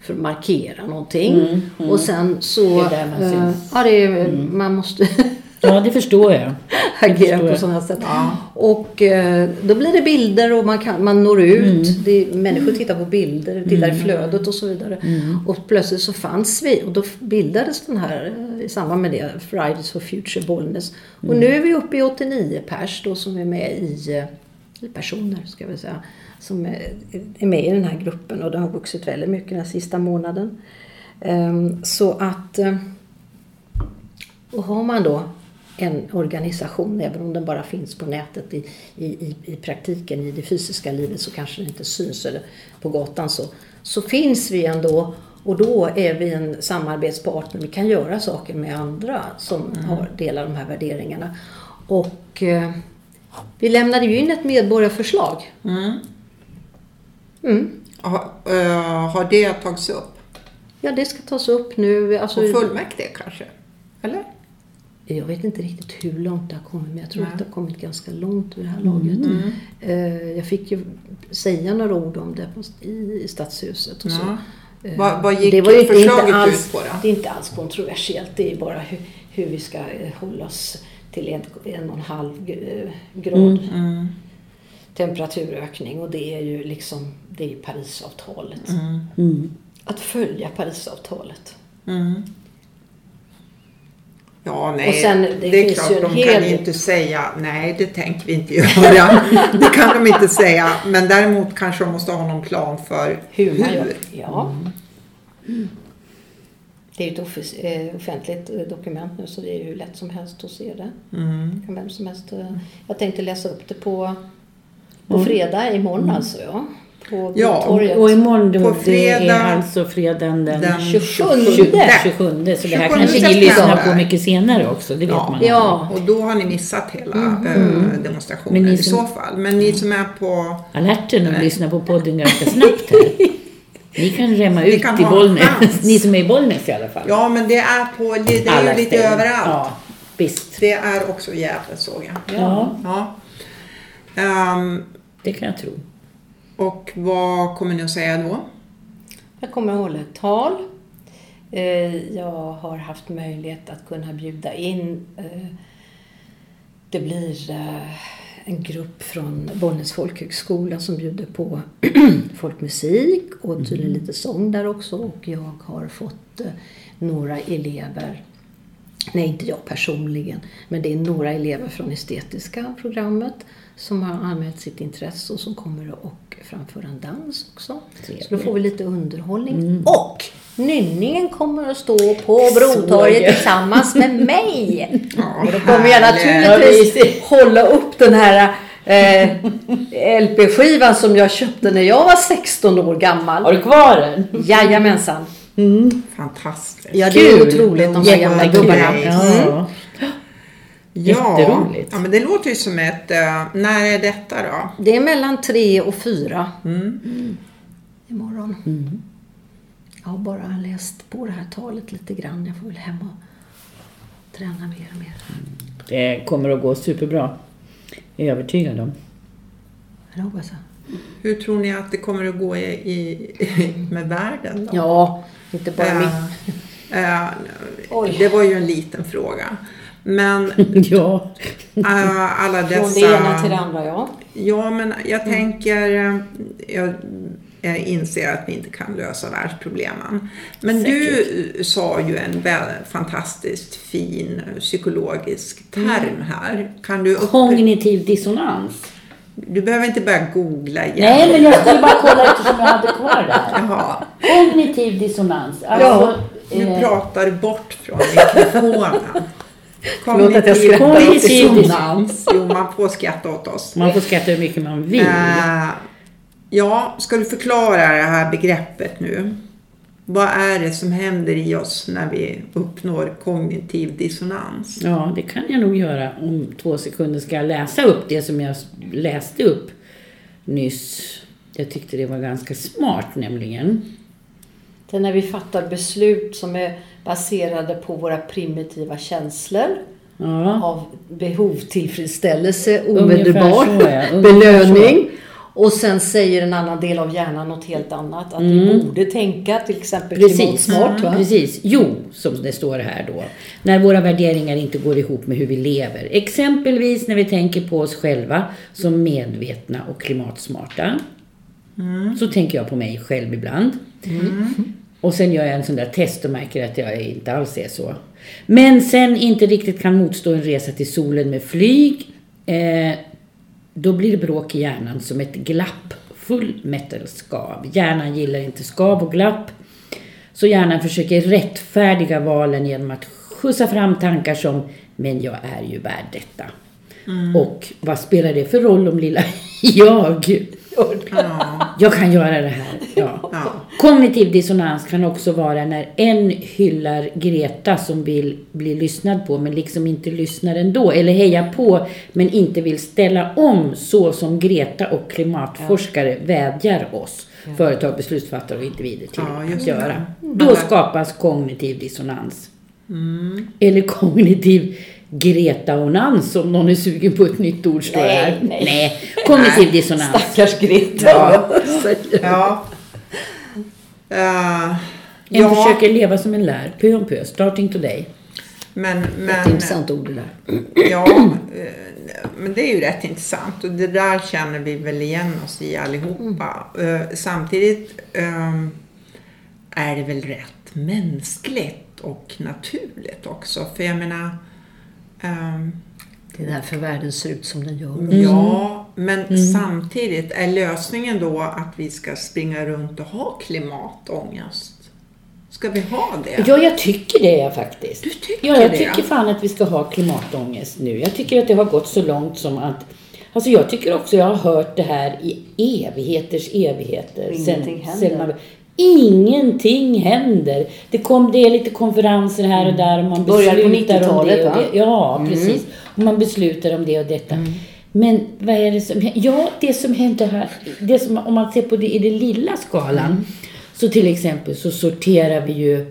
För att markera någonting. Och sen så... Det är där man syns. ja, det är, man måste Ja, det förstår jag. agera förstår på sådana sätt. Och eh, då blir det bilder och man, kan, man når ut. Mm. Det, människor tittar på bilder, tittar i flödet och så vidare. Mm. Och plötsligt så fanns vi och då bildades den här eh, i samband med det, Fridays for Future Bollnäs. Och Mm. nu är vi uppe i 89 pers då som är med i, personer ska vi säga, som är, med i den här gruppen och det har vuxit väldigt mycket den här sista månaden. Ehm, Så att eh, och har man då en organisation, även om den bara finns på nätet i, i, i, praktiken, i det fysiska livet så kanske den inte syns eller på gatan så, så finns vi ändå och då är vi en samarbetspartner. Vi kan göra saker med andra som har, delar de här värderingarna. Och eh, vi lämnade ju in ett medborgarförslag. Mm. Mm. Ha, eh, har det tagits upp? Ja, det ska tas upp nu. Alltså, På fullmäktige kanske? Eller? Jag vet inte riktigt hur långt det har kommit, men jag tror Nej. att det har kommit ganska långt vid det här laget. Eh, Jag fick ju säga några ord om det på- i i Stadshuset och så. Ja. Eh, Vad- vad gick det var inte, inte förslaget alls, ut på då? Det är inte alls kontroversiellt, det är bara hur, hur vi ska hålla oss till en, en och en halv grad Mm. Temperaturökning och det är ju liksom det är Parisavtalet. Mm. Att följa Parisavtalet. Mm. Ja, nej. Och sen, det det, är finns klart, ju en de hel- kan ju inte säga nej, det tänker vi inte göra. det kan de inte säga. Men däremot kanske de måste ha någon plan för Hur man gör. Ja. Det är ju ett eh, offentligt eh, dokument nu så det är ju hur lätt som helst att se det. Mm. Kan vem som helst. eh, Jag tänkte läsa upp det på, på fredag, imorgon alltså ja. På Ja, torget. Och imorgon då, På det fredag är alltså fredagen den, den 27. 27. 27. Så det här 27 kanske ni lyssnar på mycket senare också. Det vet Ja. man Ja. Och då har ni missat hela Mm. eh, demonstrationen Men ni i som- så fall. Men ni som är på... alerten och lyssnar på podden ganska snabbt här. Ni kan remma ut kan i Bollnäs. Ni som är i Bollnäs i alla fall. Ja, men det är på... Det är ju lite ställen. överallt. Ja, visst. Det är också Gävle såg jag. Ja, Ja. Ehm, det kan jag tro. och vad kommer ni att säga då? Jag kommer att hålla ett tal. Eh, Jag har haft möjlighet att kunna bjuda in. eh, Det blir eh, en grupp från Bollnäs folkhögskola som bjuder på folkmusik och tydligen lite sång där också. Och jag har fått några elever Nej, inte jag personligen, men det är några elever från estetiska programmet som har anmält sitt intresse och som kommer att framföra en dans också. Så då får vi lite underhållning. Och nynningen kommer att stå på Brotorget tillsammans med mig. Och då kommer jag naturligtvis hålla upp den här eh, LP-skivan som jag köpte när jag var 16 år Har gammal. du kvar den? Jajamensan. Fantastiskt. Ja, det är Kul. otroligt de här gamla gubbarna. Ja. Jätteroligt. ja, men det låter ju som ett... eh, när är detta då? Det är mellan tre och fyra Mm. imorgon. Jag har bara läst på det här talet lite grann. Jag får väl hem och träna mer och mer. Det kommer att gå superbra. Jag är övertygad om. Det hoppas jag. Hur tror ni att det kommer att gå i, i, med världen då? Ja, inte bara min. Eh, eh, Oj. det var ju en liten fråga. Men Ja. eh, alla dessa... Från det ena till det andra, ja. Ja, men jag tänker... eh, Jag, jag inser att vi inte kan lösa världsproblemen. Men du sa ju en fantastiskt fin psykologisk term här. Kan du... Upp, Kognitiv dissonans. du behöver inte börja googla igen. Nej, men jag skulle bara kolla eftersom jag hade kvar det här. Jaha, Kognitiv dissonans. Alltså, nu eh, pratar du bort från mikrofonen. Förlåt att jag skrattar. dissonans. Jo, man får skratta åt oss. man får skratta hur mycket man vill. Eh, ja, ska du förklara det här begreppet nu? Vad är det som händer i oss när vi uppnår kognitiv dissonans? Ja, det kan jag nog göra om två sekunder. Ska jag läsa upp det som jag läste upp nyss? Jag tyckte det var ganska smart nämligen. Det är när vi fattar beslut som är baserade på våra primitiva känslor. Ja, Av behovstillfredsställelse, Ungefär omedelbar ja. Belöning. Och sen säger en annan del av hjärnan något helt annat. Att vi borde tänka till exempel Precis. klimatsmart. Va? Precis. Jo, som det står här då. När våra värderingar inte går ihop med hur vi lever. Exempelvis när vi tänker på oss själva som medvetna och klimatsmarta. Så tänker jag på mig själv ibland. Och sen gör jag en sån där test och märker att jag inte alls är så. Men sen inte riktigt kan motstå en resa till solen med flyg. Eh, då blir det bråk i hjärnan som ett glapp. Full metal skav. Hjärnan gillar inte skav och glapp. Så hjärnan försöker rättfärdiga valen genom att skjutsa fram tankar som Men jag är ju värd detta. Och vad spelar det för roll om lilla jag Ja, jag kan göra det här. Ja. ja. Kognitiv dissonans kan också vara när en hyllar Greta som vill bli lyssnad på men liksom inte lyssnar ändå. Eller hejar på men inte vill ställa om så som Greta och klimatforskare vädjar oss, företag, beslutsfattare och individer till Ja, att göra. Då skapas kognitiv dissonans. Eller kognitiv Greta-onans om någon är sugen på ett nytt ord står det här. Nej, nej. Kognitiv dissonans. Stackars Greta. Ja. ja. Eh, En ja. försöker leva som en lär, pö om pö, starting today. Men, men, Jätteintressant ord det där. Ja, eh, men det är ju rätt intressant och det där känner vi väl igen oss i allihopa. Eh, Samtidigt ehm, är det väl rätt mänskligt och naturligt också. För jag menar, ehm, Det är därför världen ser ut som den gör. ja, men samtidigt är lösningen då att vi ska springa runt och ha klimatångest? Ska vi ha det? Ja, jag tycker det faktiskt. Du tycker ja, jag det? tycker fan att vi ska ha klimatångest nu. Jag tycker att det har gått så långt som att Alltså jag tycker också jag har hört det här i evigheters evigheter. Ingenting händer. man, ingenting händer. Det, kom, det är lite konferenser här och där och man beslutar om det 90-talet, och va? det. Ja, precis. Och man beslutar om det och detta. Men vad är det som Ja, det som händer här, det som, om man ser på det i den lilla skalan. Så till exempel så sorterar vi ju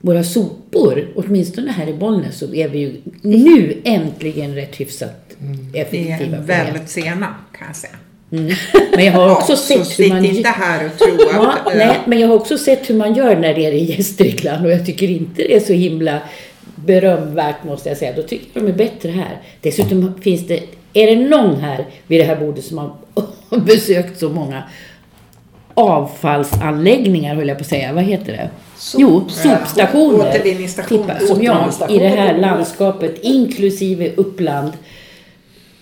våra sopor, åtminstone här i Bollnäs så är vi ju nu äntligen rätt hyfsat effektiva är på det. väldigt sena kan jag säga. Men jag har också Ja, så sett hur man... inte här och tro Ja, att... eh, nej, men jag har också sett hur man gör när det är i Gästrikland och jag tycker inte det är så himla berömvärt måste jag säga. Då tycker jag de är bättre här. Dessutom finns det, är det någon här vid det här bordet som har besökt så många avfallsanläggningar höll jag på att säga. Vad heter det? jo, sopstationer. Återvinningsstationer. Tippa, som jag i det här landskapet, inklusive Uppland,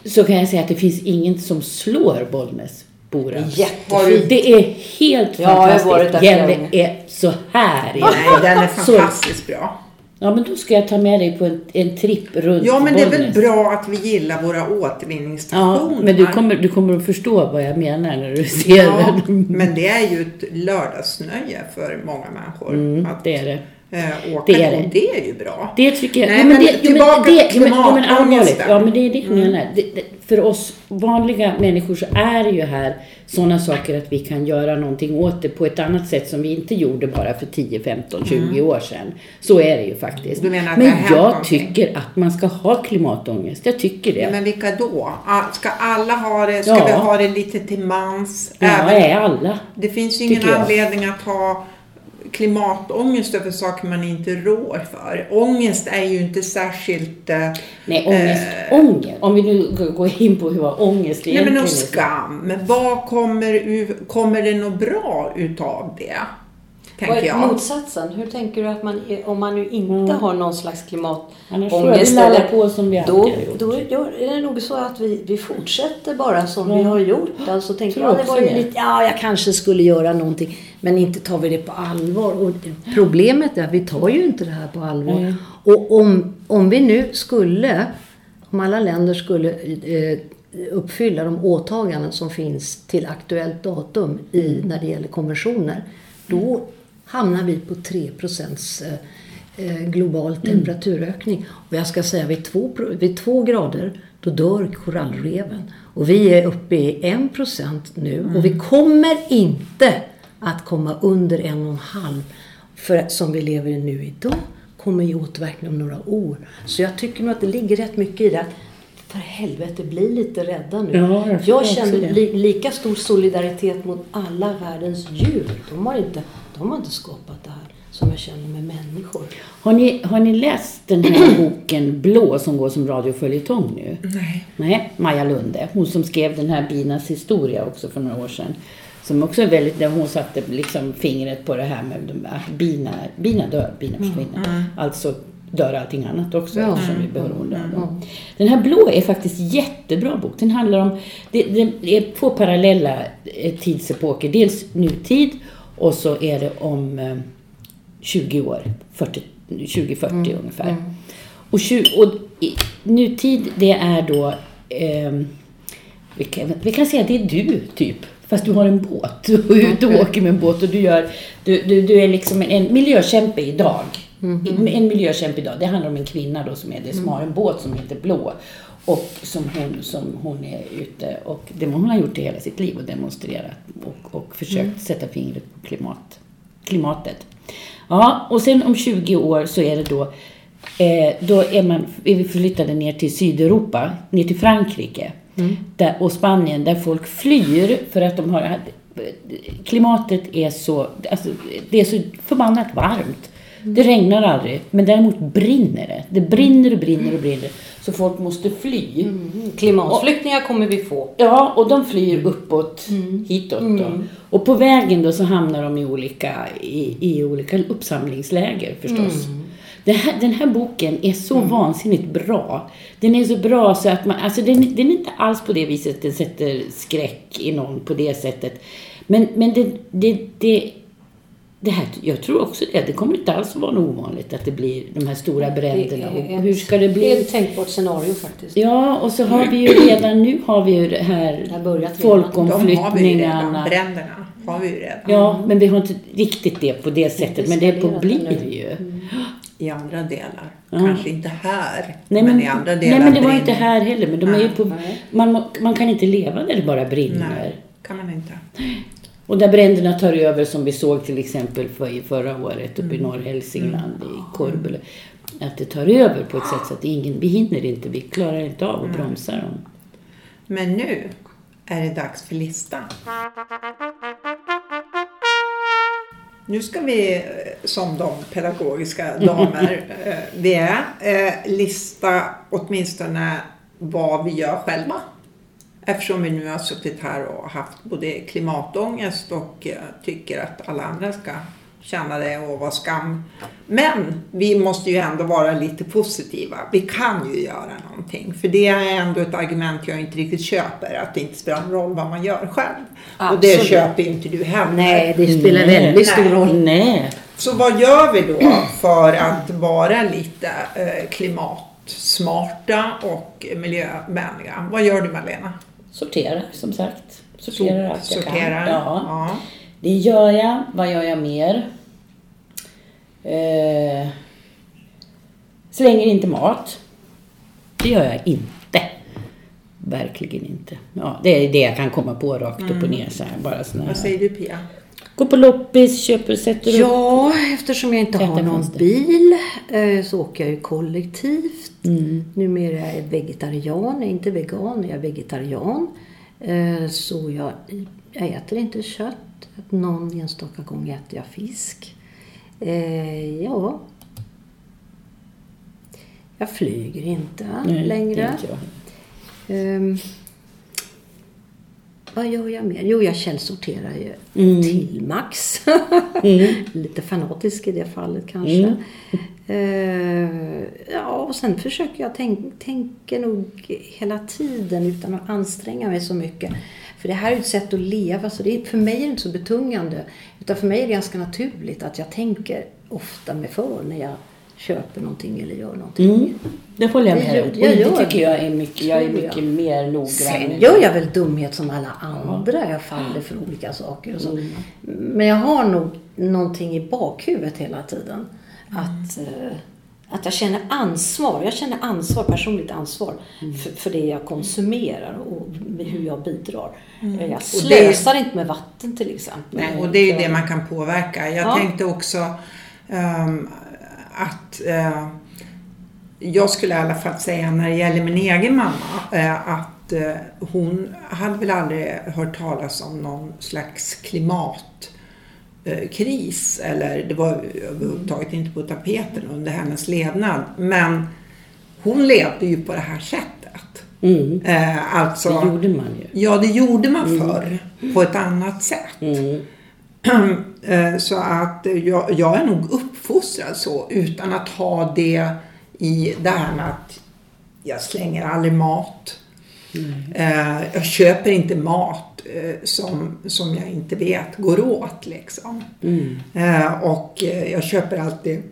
så kan jag säga att det finns ingen som slår Bollnäsbora. Jättefint. Det är helt Ja, jag har fantastiskt. varit där Gävle är så här. Nej, den är Så- fantastiskt bra. Ja, men då ska jag ta med dig på en, en tripp runt Ja, men det är väl Bollnäs. bra att vi gillar våra återvinningsstationer. Ja, men du kommer, du kommer att förstå vad jag menar när du ser Ja, den. men det är ju ett lördagsnöje för många människor. Mm, att det är det. Eh, åka Det är det. det. Och det är ju bra. Det tycker jag. Nej, ja, men det, tillbaka till men, men klimatångesten. Ja, men det är det jag menar. Det, det, för oss vanliga människor så är det ju här sådana saker att vi kan göra någonting åt det på ett annat sätt som vi inte gjorde bara för 10, 15, 20 år sedan. Så är det ju faktiskt. Mm. Du menar att men jag tycker att man ska ha klimatångest. Jag tycker det. Men vilka då? Ah, Ska alla ha det? Ska Ja. vi ha det lite till mans? ja, Även- är alla. Det finns ju ingen anledning att ha klimatångest över saker man inte rår för. Ångest är ju inte särskilt... Eh, Nej, ångest. Eh. ångest. Om vi nu går- in på hur ångest nej men egentligen och skam. Vad kommer, kommer det något bra utav det? Vad Tänker är jag. motsatsen? Hur tänker du att man, om man nu inte har någon slags Annars får vi klimatångest lalla på som vi då, har gjort. då är det nog så att vi, vi fortsätter bara som Ja. vi har gjort. Alltså tänker jag, det var ju lite, ja jag kanske skulle göra någonting. Men inte tar vi det på allvar. Och problemet är att vi tar ju inte det här på allvar. Nej. Och om, om vi nu skulle, om alla länder skulle eh, uppfylla de åtaganden som finns till aktuellt datum i, när det gäller konventioner. Då hamnar vi på 3 procents eh, eh, global temperaturökning. Och jag ska säga vid två, pro- vid två grader då dör korallreven. Och vi är uppe i 1 procent nu och vi kommer inte att komma under en och en halv för, som vi lever i nu idag kommer ge återverkning om några år. Så jag tycker nog att det ligger rätt mycket i det. att För helvete, bli lite rädda nu. Ja, jag jag känner li, lika stor solidaritet mot alla världens djur. De har, inte, de har inte skapat det här som jag känner med människor. Har ni, har ni läst den här boken Blå som går som radioföljetong nu? Nej. Nej, Maja Lunde. Hon som skrev den här Binas historia också för några år sedan. Som också är väldigt, där hon satte liksom fingret på det här med de- att bina, bina dör, bina försvinner. Alltså dör allting annat också Ja. eftersom vi är beroende av dem. Den här Blå är faktiskt jättebra bok. Den handlar om, det, det är två parallella eh, tidsepoker. Dels nutid och så är det om eh, 20 år, 40, 2040 ungefär. Och, 20, och i, nutid det är då, ehm, vi, kan, vi kan säga att det är du typ. Fast du har en båt och är ute och åker med en båt och du, gör, du, du, du är liksom en, en miljökämpe idag. En miljökämpe idag. Det handlar om en kvinna då som, är det, som har en båt som heter Blå. Och som hon, som hon är ute och det hon har gjort i hela sitt liv och demonstrerat och, och försökt sätta fingret på klimat, klimatet. Ja, och sen om 20 år så är det då Eh, då är, man, är vi flyttade ner till Sydeuropa, ner till Frankrike där, och Spanien där folk flyr för att de har klimatet är så, alltså, det är så förbannat varmt. Det regnar aldrig, men däremot brinner det. Det brinner och brinner och brinner. Så folk måste fly. Mm. Klimatflyktingar kommer vi få. Ja, och de flyr uppåt, hitåt då. Och på vägen då så hamnar de i olika, i, i olika uppsamlingsläger förstås. Den, här, den här boken är så vansinnigt bra. Den är så bra så att man, alltså den, den är inte alls på det viset den sätter skräck i någon på det sättet. Men, men det, det, det, det här, jag tror också det, det kommer inte alls vara något ovanligt att det blir de här stora bränderna. Och hur ska det Det är bli? ett tänkbart scenario faktiskt. Ja, och så har vi ju redan nu har vi ju det Det här börjat redan. De har vi ju redan. folkomflyttningarna. Bränderna har vi ju redan. Ja, men vi har inte riktigt det på det sättet. Men det är på blir det ju. I andra delar. Ja. Kanske inte här, Nej, men, men, i andra delar nej, men det var brinner. inte här heller. Men de är ju på, man, man kan inte leva där det bara brinner. Nej, kan man inte. Och där bränderna tar över som vi såg till exempel för, förra året uppe i norr Hälsingland i Korbele. Att det tar över på ett sätt så att ingen, vi hinner inte, vi klarar inte av att bromsa dem. Men nu är det dags för listan. Nu ska vi, eh, som de pedagogiska damer eh, vi är, eh, lista åtminstone vad vi gör själva. Eftersom vi nu har suttit här och haft både klimatångest och eh, tycker att alla andra ska känna det och vara skam. Men vi måste ju ändå vara lite positiva. Vi kan ju göra någonting. För det är ändå ett argument jag inte riktigt köper. Att det inte spelar någon roll vad man gör själv. Och det Absolut. köper ju inte du heller. Nej, det spelar Nej. väldigt stor roll. Nej. Så vad gör vi då för att vara lite eh, klimatsmarta och miljövänliga? Vad gör du Malena? Sortera, som sagt. Sorterar allt jag Sortera? kan. Ja. ja. Det gör jag. Vad gör jag mer? Eh, slänger inte mat. Det gör jag inte. Verkligen inte. Ja, det är det jag kan komma på rakt upp och ner så här. Bara såna Vad säger du Pia? Gå på loppis, köper, sätter upp. Ja, eftersom jag inte har någon fönster. bil eh, så åker jag ju kollektivt. Mm. Numera är jag vegetarian, jag är inte vegan, jag är vegetarian. Eh, Så jag, jag äter inte kött. Någon enstaka gång äter jag fisk. Eh, Ja. Jag flyger inte Nej, längre. inte vad gör jag mer? Jo, jag källsorterar ju Mm. till max. Lite fanatisk i det fallet kanske. Mm. Ehm, ja, och sen försöker jag tänk, tänker nog hela tiden utan att anstränga mig så mycket. För det här är ju ett sätt att leva, så det är, för mig är det inte så betungande. Utan för mig är det ganska naturligt att jag tänker ofta mig för när jag köper någonting eller gör någonting. Mm. Det håller jag Det med om. Och gör det tycker det. jag är mycket, jag är Tror jag. mycket mer noggrann. Sen gör jag väl dumhet som alla andra. Jag faller för olika saker och så. Mm. Men jag har nog någonting i bakhuvudet hela tiden. Att, eh, att jag känner ansvar. Jag känner ansvar, personligt ansvar Mm. för, för det jag konsumerar och hur jag bidrar. Mm. Jag det- slösar inte med vatten till exempel. Nej, och det är ju det man kan påverka. Jag Ja. tänkte också ehm, att eh, jag skulle i alla fall säga när det gäller min egen mamma eh, att eh, hon hade väl aldrig hört talas om någon slags klimatkris eller det var överhuvudtaget inte på tapeten under hennes levnad. Men hon levde ju på det här sättet. Mm. Eh, alltså, Det gjorde man ju. Ja, det gjorde man förr på ett annat sätt. Mm. Eh, Så att jag, jag är nog uppfostrad så utan att ha det i det här med att jag slänger aldrig mat. Eh, Jag köper inte mat eh, som, som jag inte vet går åt liksom. Mm. Och jag köper alltid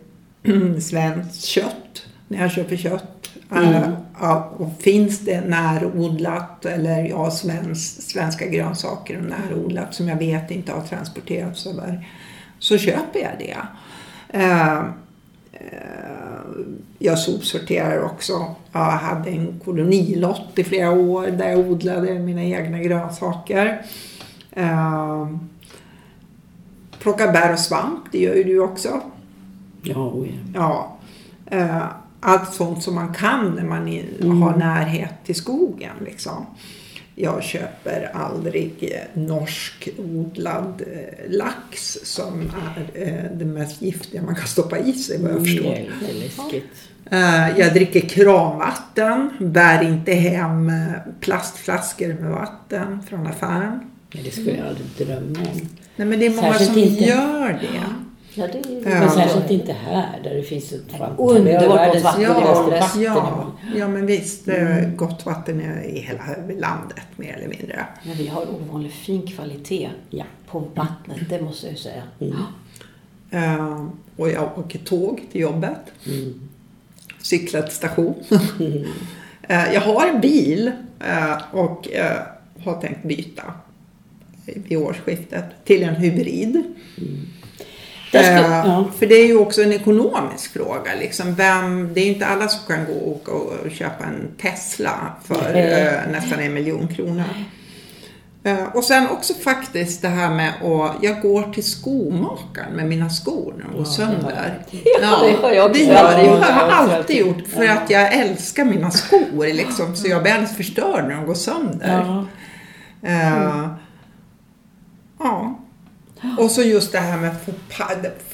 svenskt kött när jag köper kött. Eh, ja, och finns det närodlat eller ja, svensk, svenska grönsaker och närodlat som jag vet inte har transporterats över så köper jag det. Eh, jag sopsorterar också. Jag hade en kolonilott i flera år där jag odlade mina egna grönsaker. Eh, plocka bär och svamp, det gör ju du också. Ja, oh ja. Ja, allt sånt som man kan när man Mm. har närhet till skogen. Liksom. Jag köper aldrig eh, norsk odlad eh, lax som är eh, det mest giftiga man kan stoppa i sig vad jag förstår. Lite läskigt. Eh, Jag dricker kranvatten, bär inte hem eh, plastflaskor med vatten från affären. Men det skulle jag aldrig drömma om. Nej men det är många Särskilt som inte. gör det. Ja, det är Ja. Men särskilt inte här där det finns ett vatten. Underbart världens vatten. Ja, vatten. ja, ja men visst, mm. gott vatten är i hela landet mer eller mindre. Men vi har ovanligt fin kvalitet Ja. på vattnet, det måste jag ju säga. Eh, och jag åker tåg till jobbet. Mm. Cyklar till station. Eh, jag har en bil eh, och eh, har tänkt byta vid årsskiftet till en hybrid. Där ska, Eh, ja. För det är ju också en ekonomisk fråga. Liksom. Vem, det är ju inte alla som kan gå och, åka och köpa en Tesla för eh, nästan en miljon kronor. Eh, och sen också faktiskt det här med att jag går till skomakaren med mina skor när de går sönder. Ja, det har jag också det har jag alltid gjort. gjort för att jag älskar mina skor liksom, så jag blir alldeles förstörd när de går sönder. Ja. Eh, ja. Och så just det här med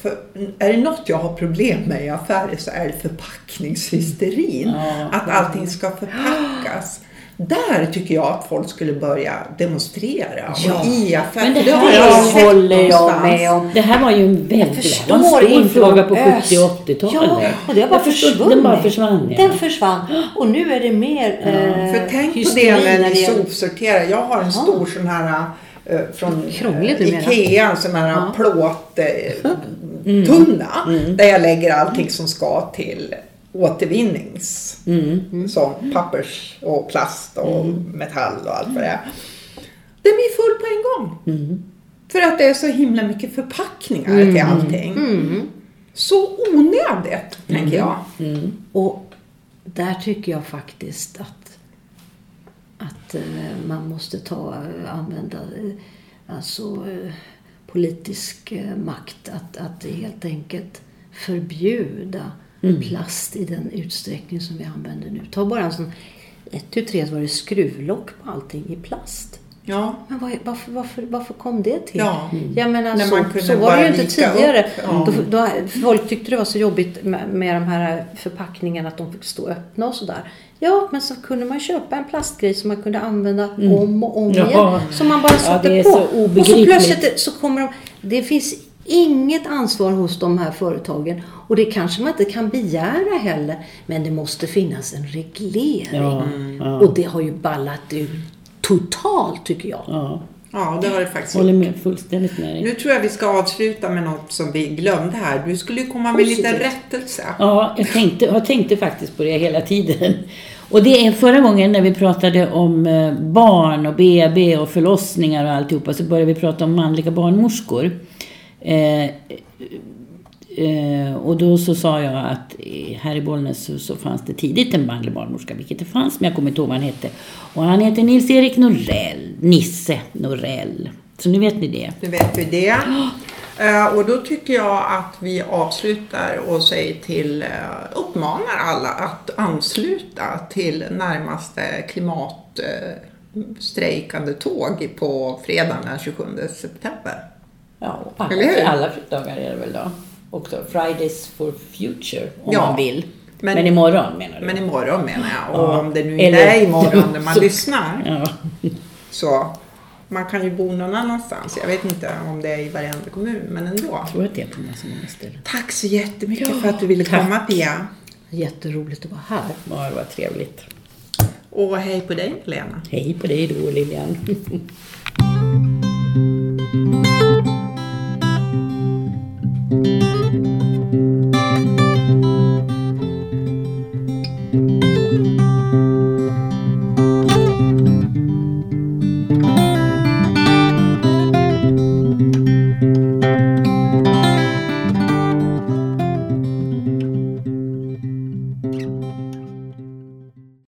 för, Är det något jag har problem med i affärer så är det förpackningshysterin. Ja. Att allting ska förpackas. Där tycker jag att folk skulle börja demonstrera. Ja. Och i affärer. Men det här har jag håller jag någonstans. med om. Det här var ju en väldigt stor fråga på ös- 70 och 80-talet. Ja, och det har bara försvunnit. Den bara försvann. Ja. Den försvann. Och nu är det mer eh, För tänk på det när när ni sopsorterar. Jag har en stor sån här från Krångligt eh. Ikea, en sån här Ja. plåt eh, tunna. Där jag lägger allting som ska till återvinnings. Mm. Som pappers och plast och metall och allt vad det är. Den blir full på en gång. Mm. För att det är så himla mycket förpackningar till allting. Mm. Så onödigt, tänker jag. Mm. Och där tycker jag faktiskt att, att eh, man måste ta, eh, använda eh, alltså, politisk makt. Att, att helt enkelt förbjuda plast i den utsträckning som vi använder nu. Ta bara en sån, ett tu tre var det skruvlock på allting i plast. Ja. Men vad, varför, varför, varför kom det till? Ja. Jag menar, När så, man kunde så var det ju inte tidigare. ja. Då, då, folk tyckte det var så jobbigt med, med de här förpackningarna att de fick stå öppna och sådär. Ja, men så kunde man köpa en plastgrej som man kunde använda om och om Ja. igen. Som man bara Ja, satte det är på. så och så plötsligt så kommer de... Det finns inget ansvar hos de här företagen. Och det kanske man inte kan begära heller. Men det måste finnas en reglering. Ja, ja. Och det har ju ballat ur totalt tycker jag. Ja. ja, det har det faktiskt Håller med fullständigt med dig. Nu tror jag vi ska avsluta med något som vi glömde här. Du skulle ju komma med lite Positivt. rättelse. Ja, jag tänkte, jag tänkte faktiskt på det hela tiden. Och det är förra gången när vi pratade om eh, barn och BB och förlossningar och alltihopa så började vi prata om manliga barnmorskor. Eh, eh, och då så sa jag att här i Bollnäs så, så fanns det tidigt en manlig barnmorska, vilket det fanns, men jag kommer inte ihåg vad han hette. Och han heter Nils-Erik Norell, Nisse Norell. Så nu vet ni det. Nu vet vi det. Eh, Och då tycker jag att vi avslutar och säger till, eh, uppmanar alla att ansluta till närmaste klimatstrejkande tåg på fredagen den 27 september. Ja, och alla, alla dagar är det väl då. Också Fridays for Future om Ja, man vill. men- Men, imorgon menar du? Men imorgon menar jag. Och Ja. om det nu Eller- är imorgon när man Så- lyssnar. Ja. Så man kan ju bo någon annanstans. Jag vet inte om det är i varenda kommun, men ändå. Jag tror att det är på massa många ställen. Tack så jättemycket för att du ville tack. komma Pia. Jätteroligt att vara här. Ja, det var trevligt. Och hej på dig Lena. Hej på dig då Lilian.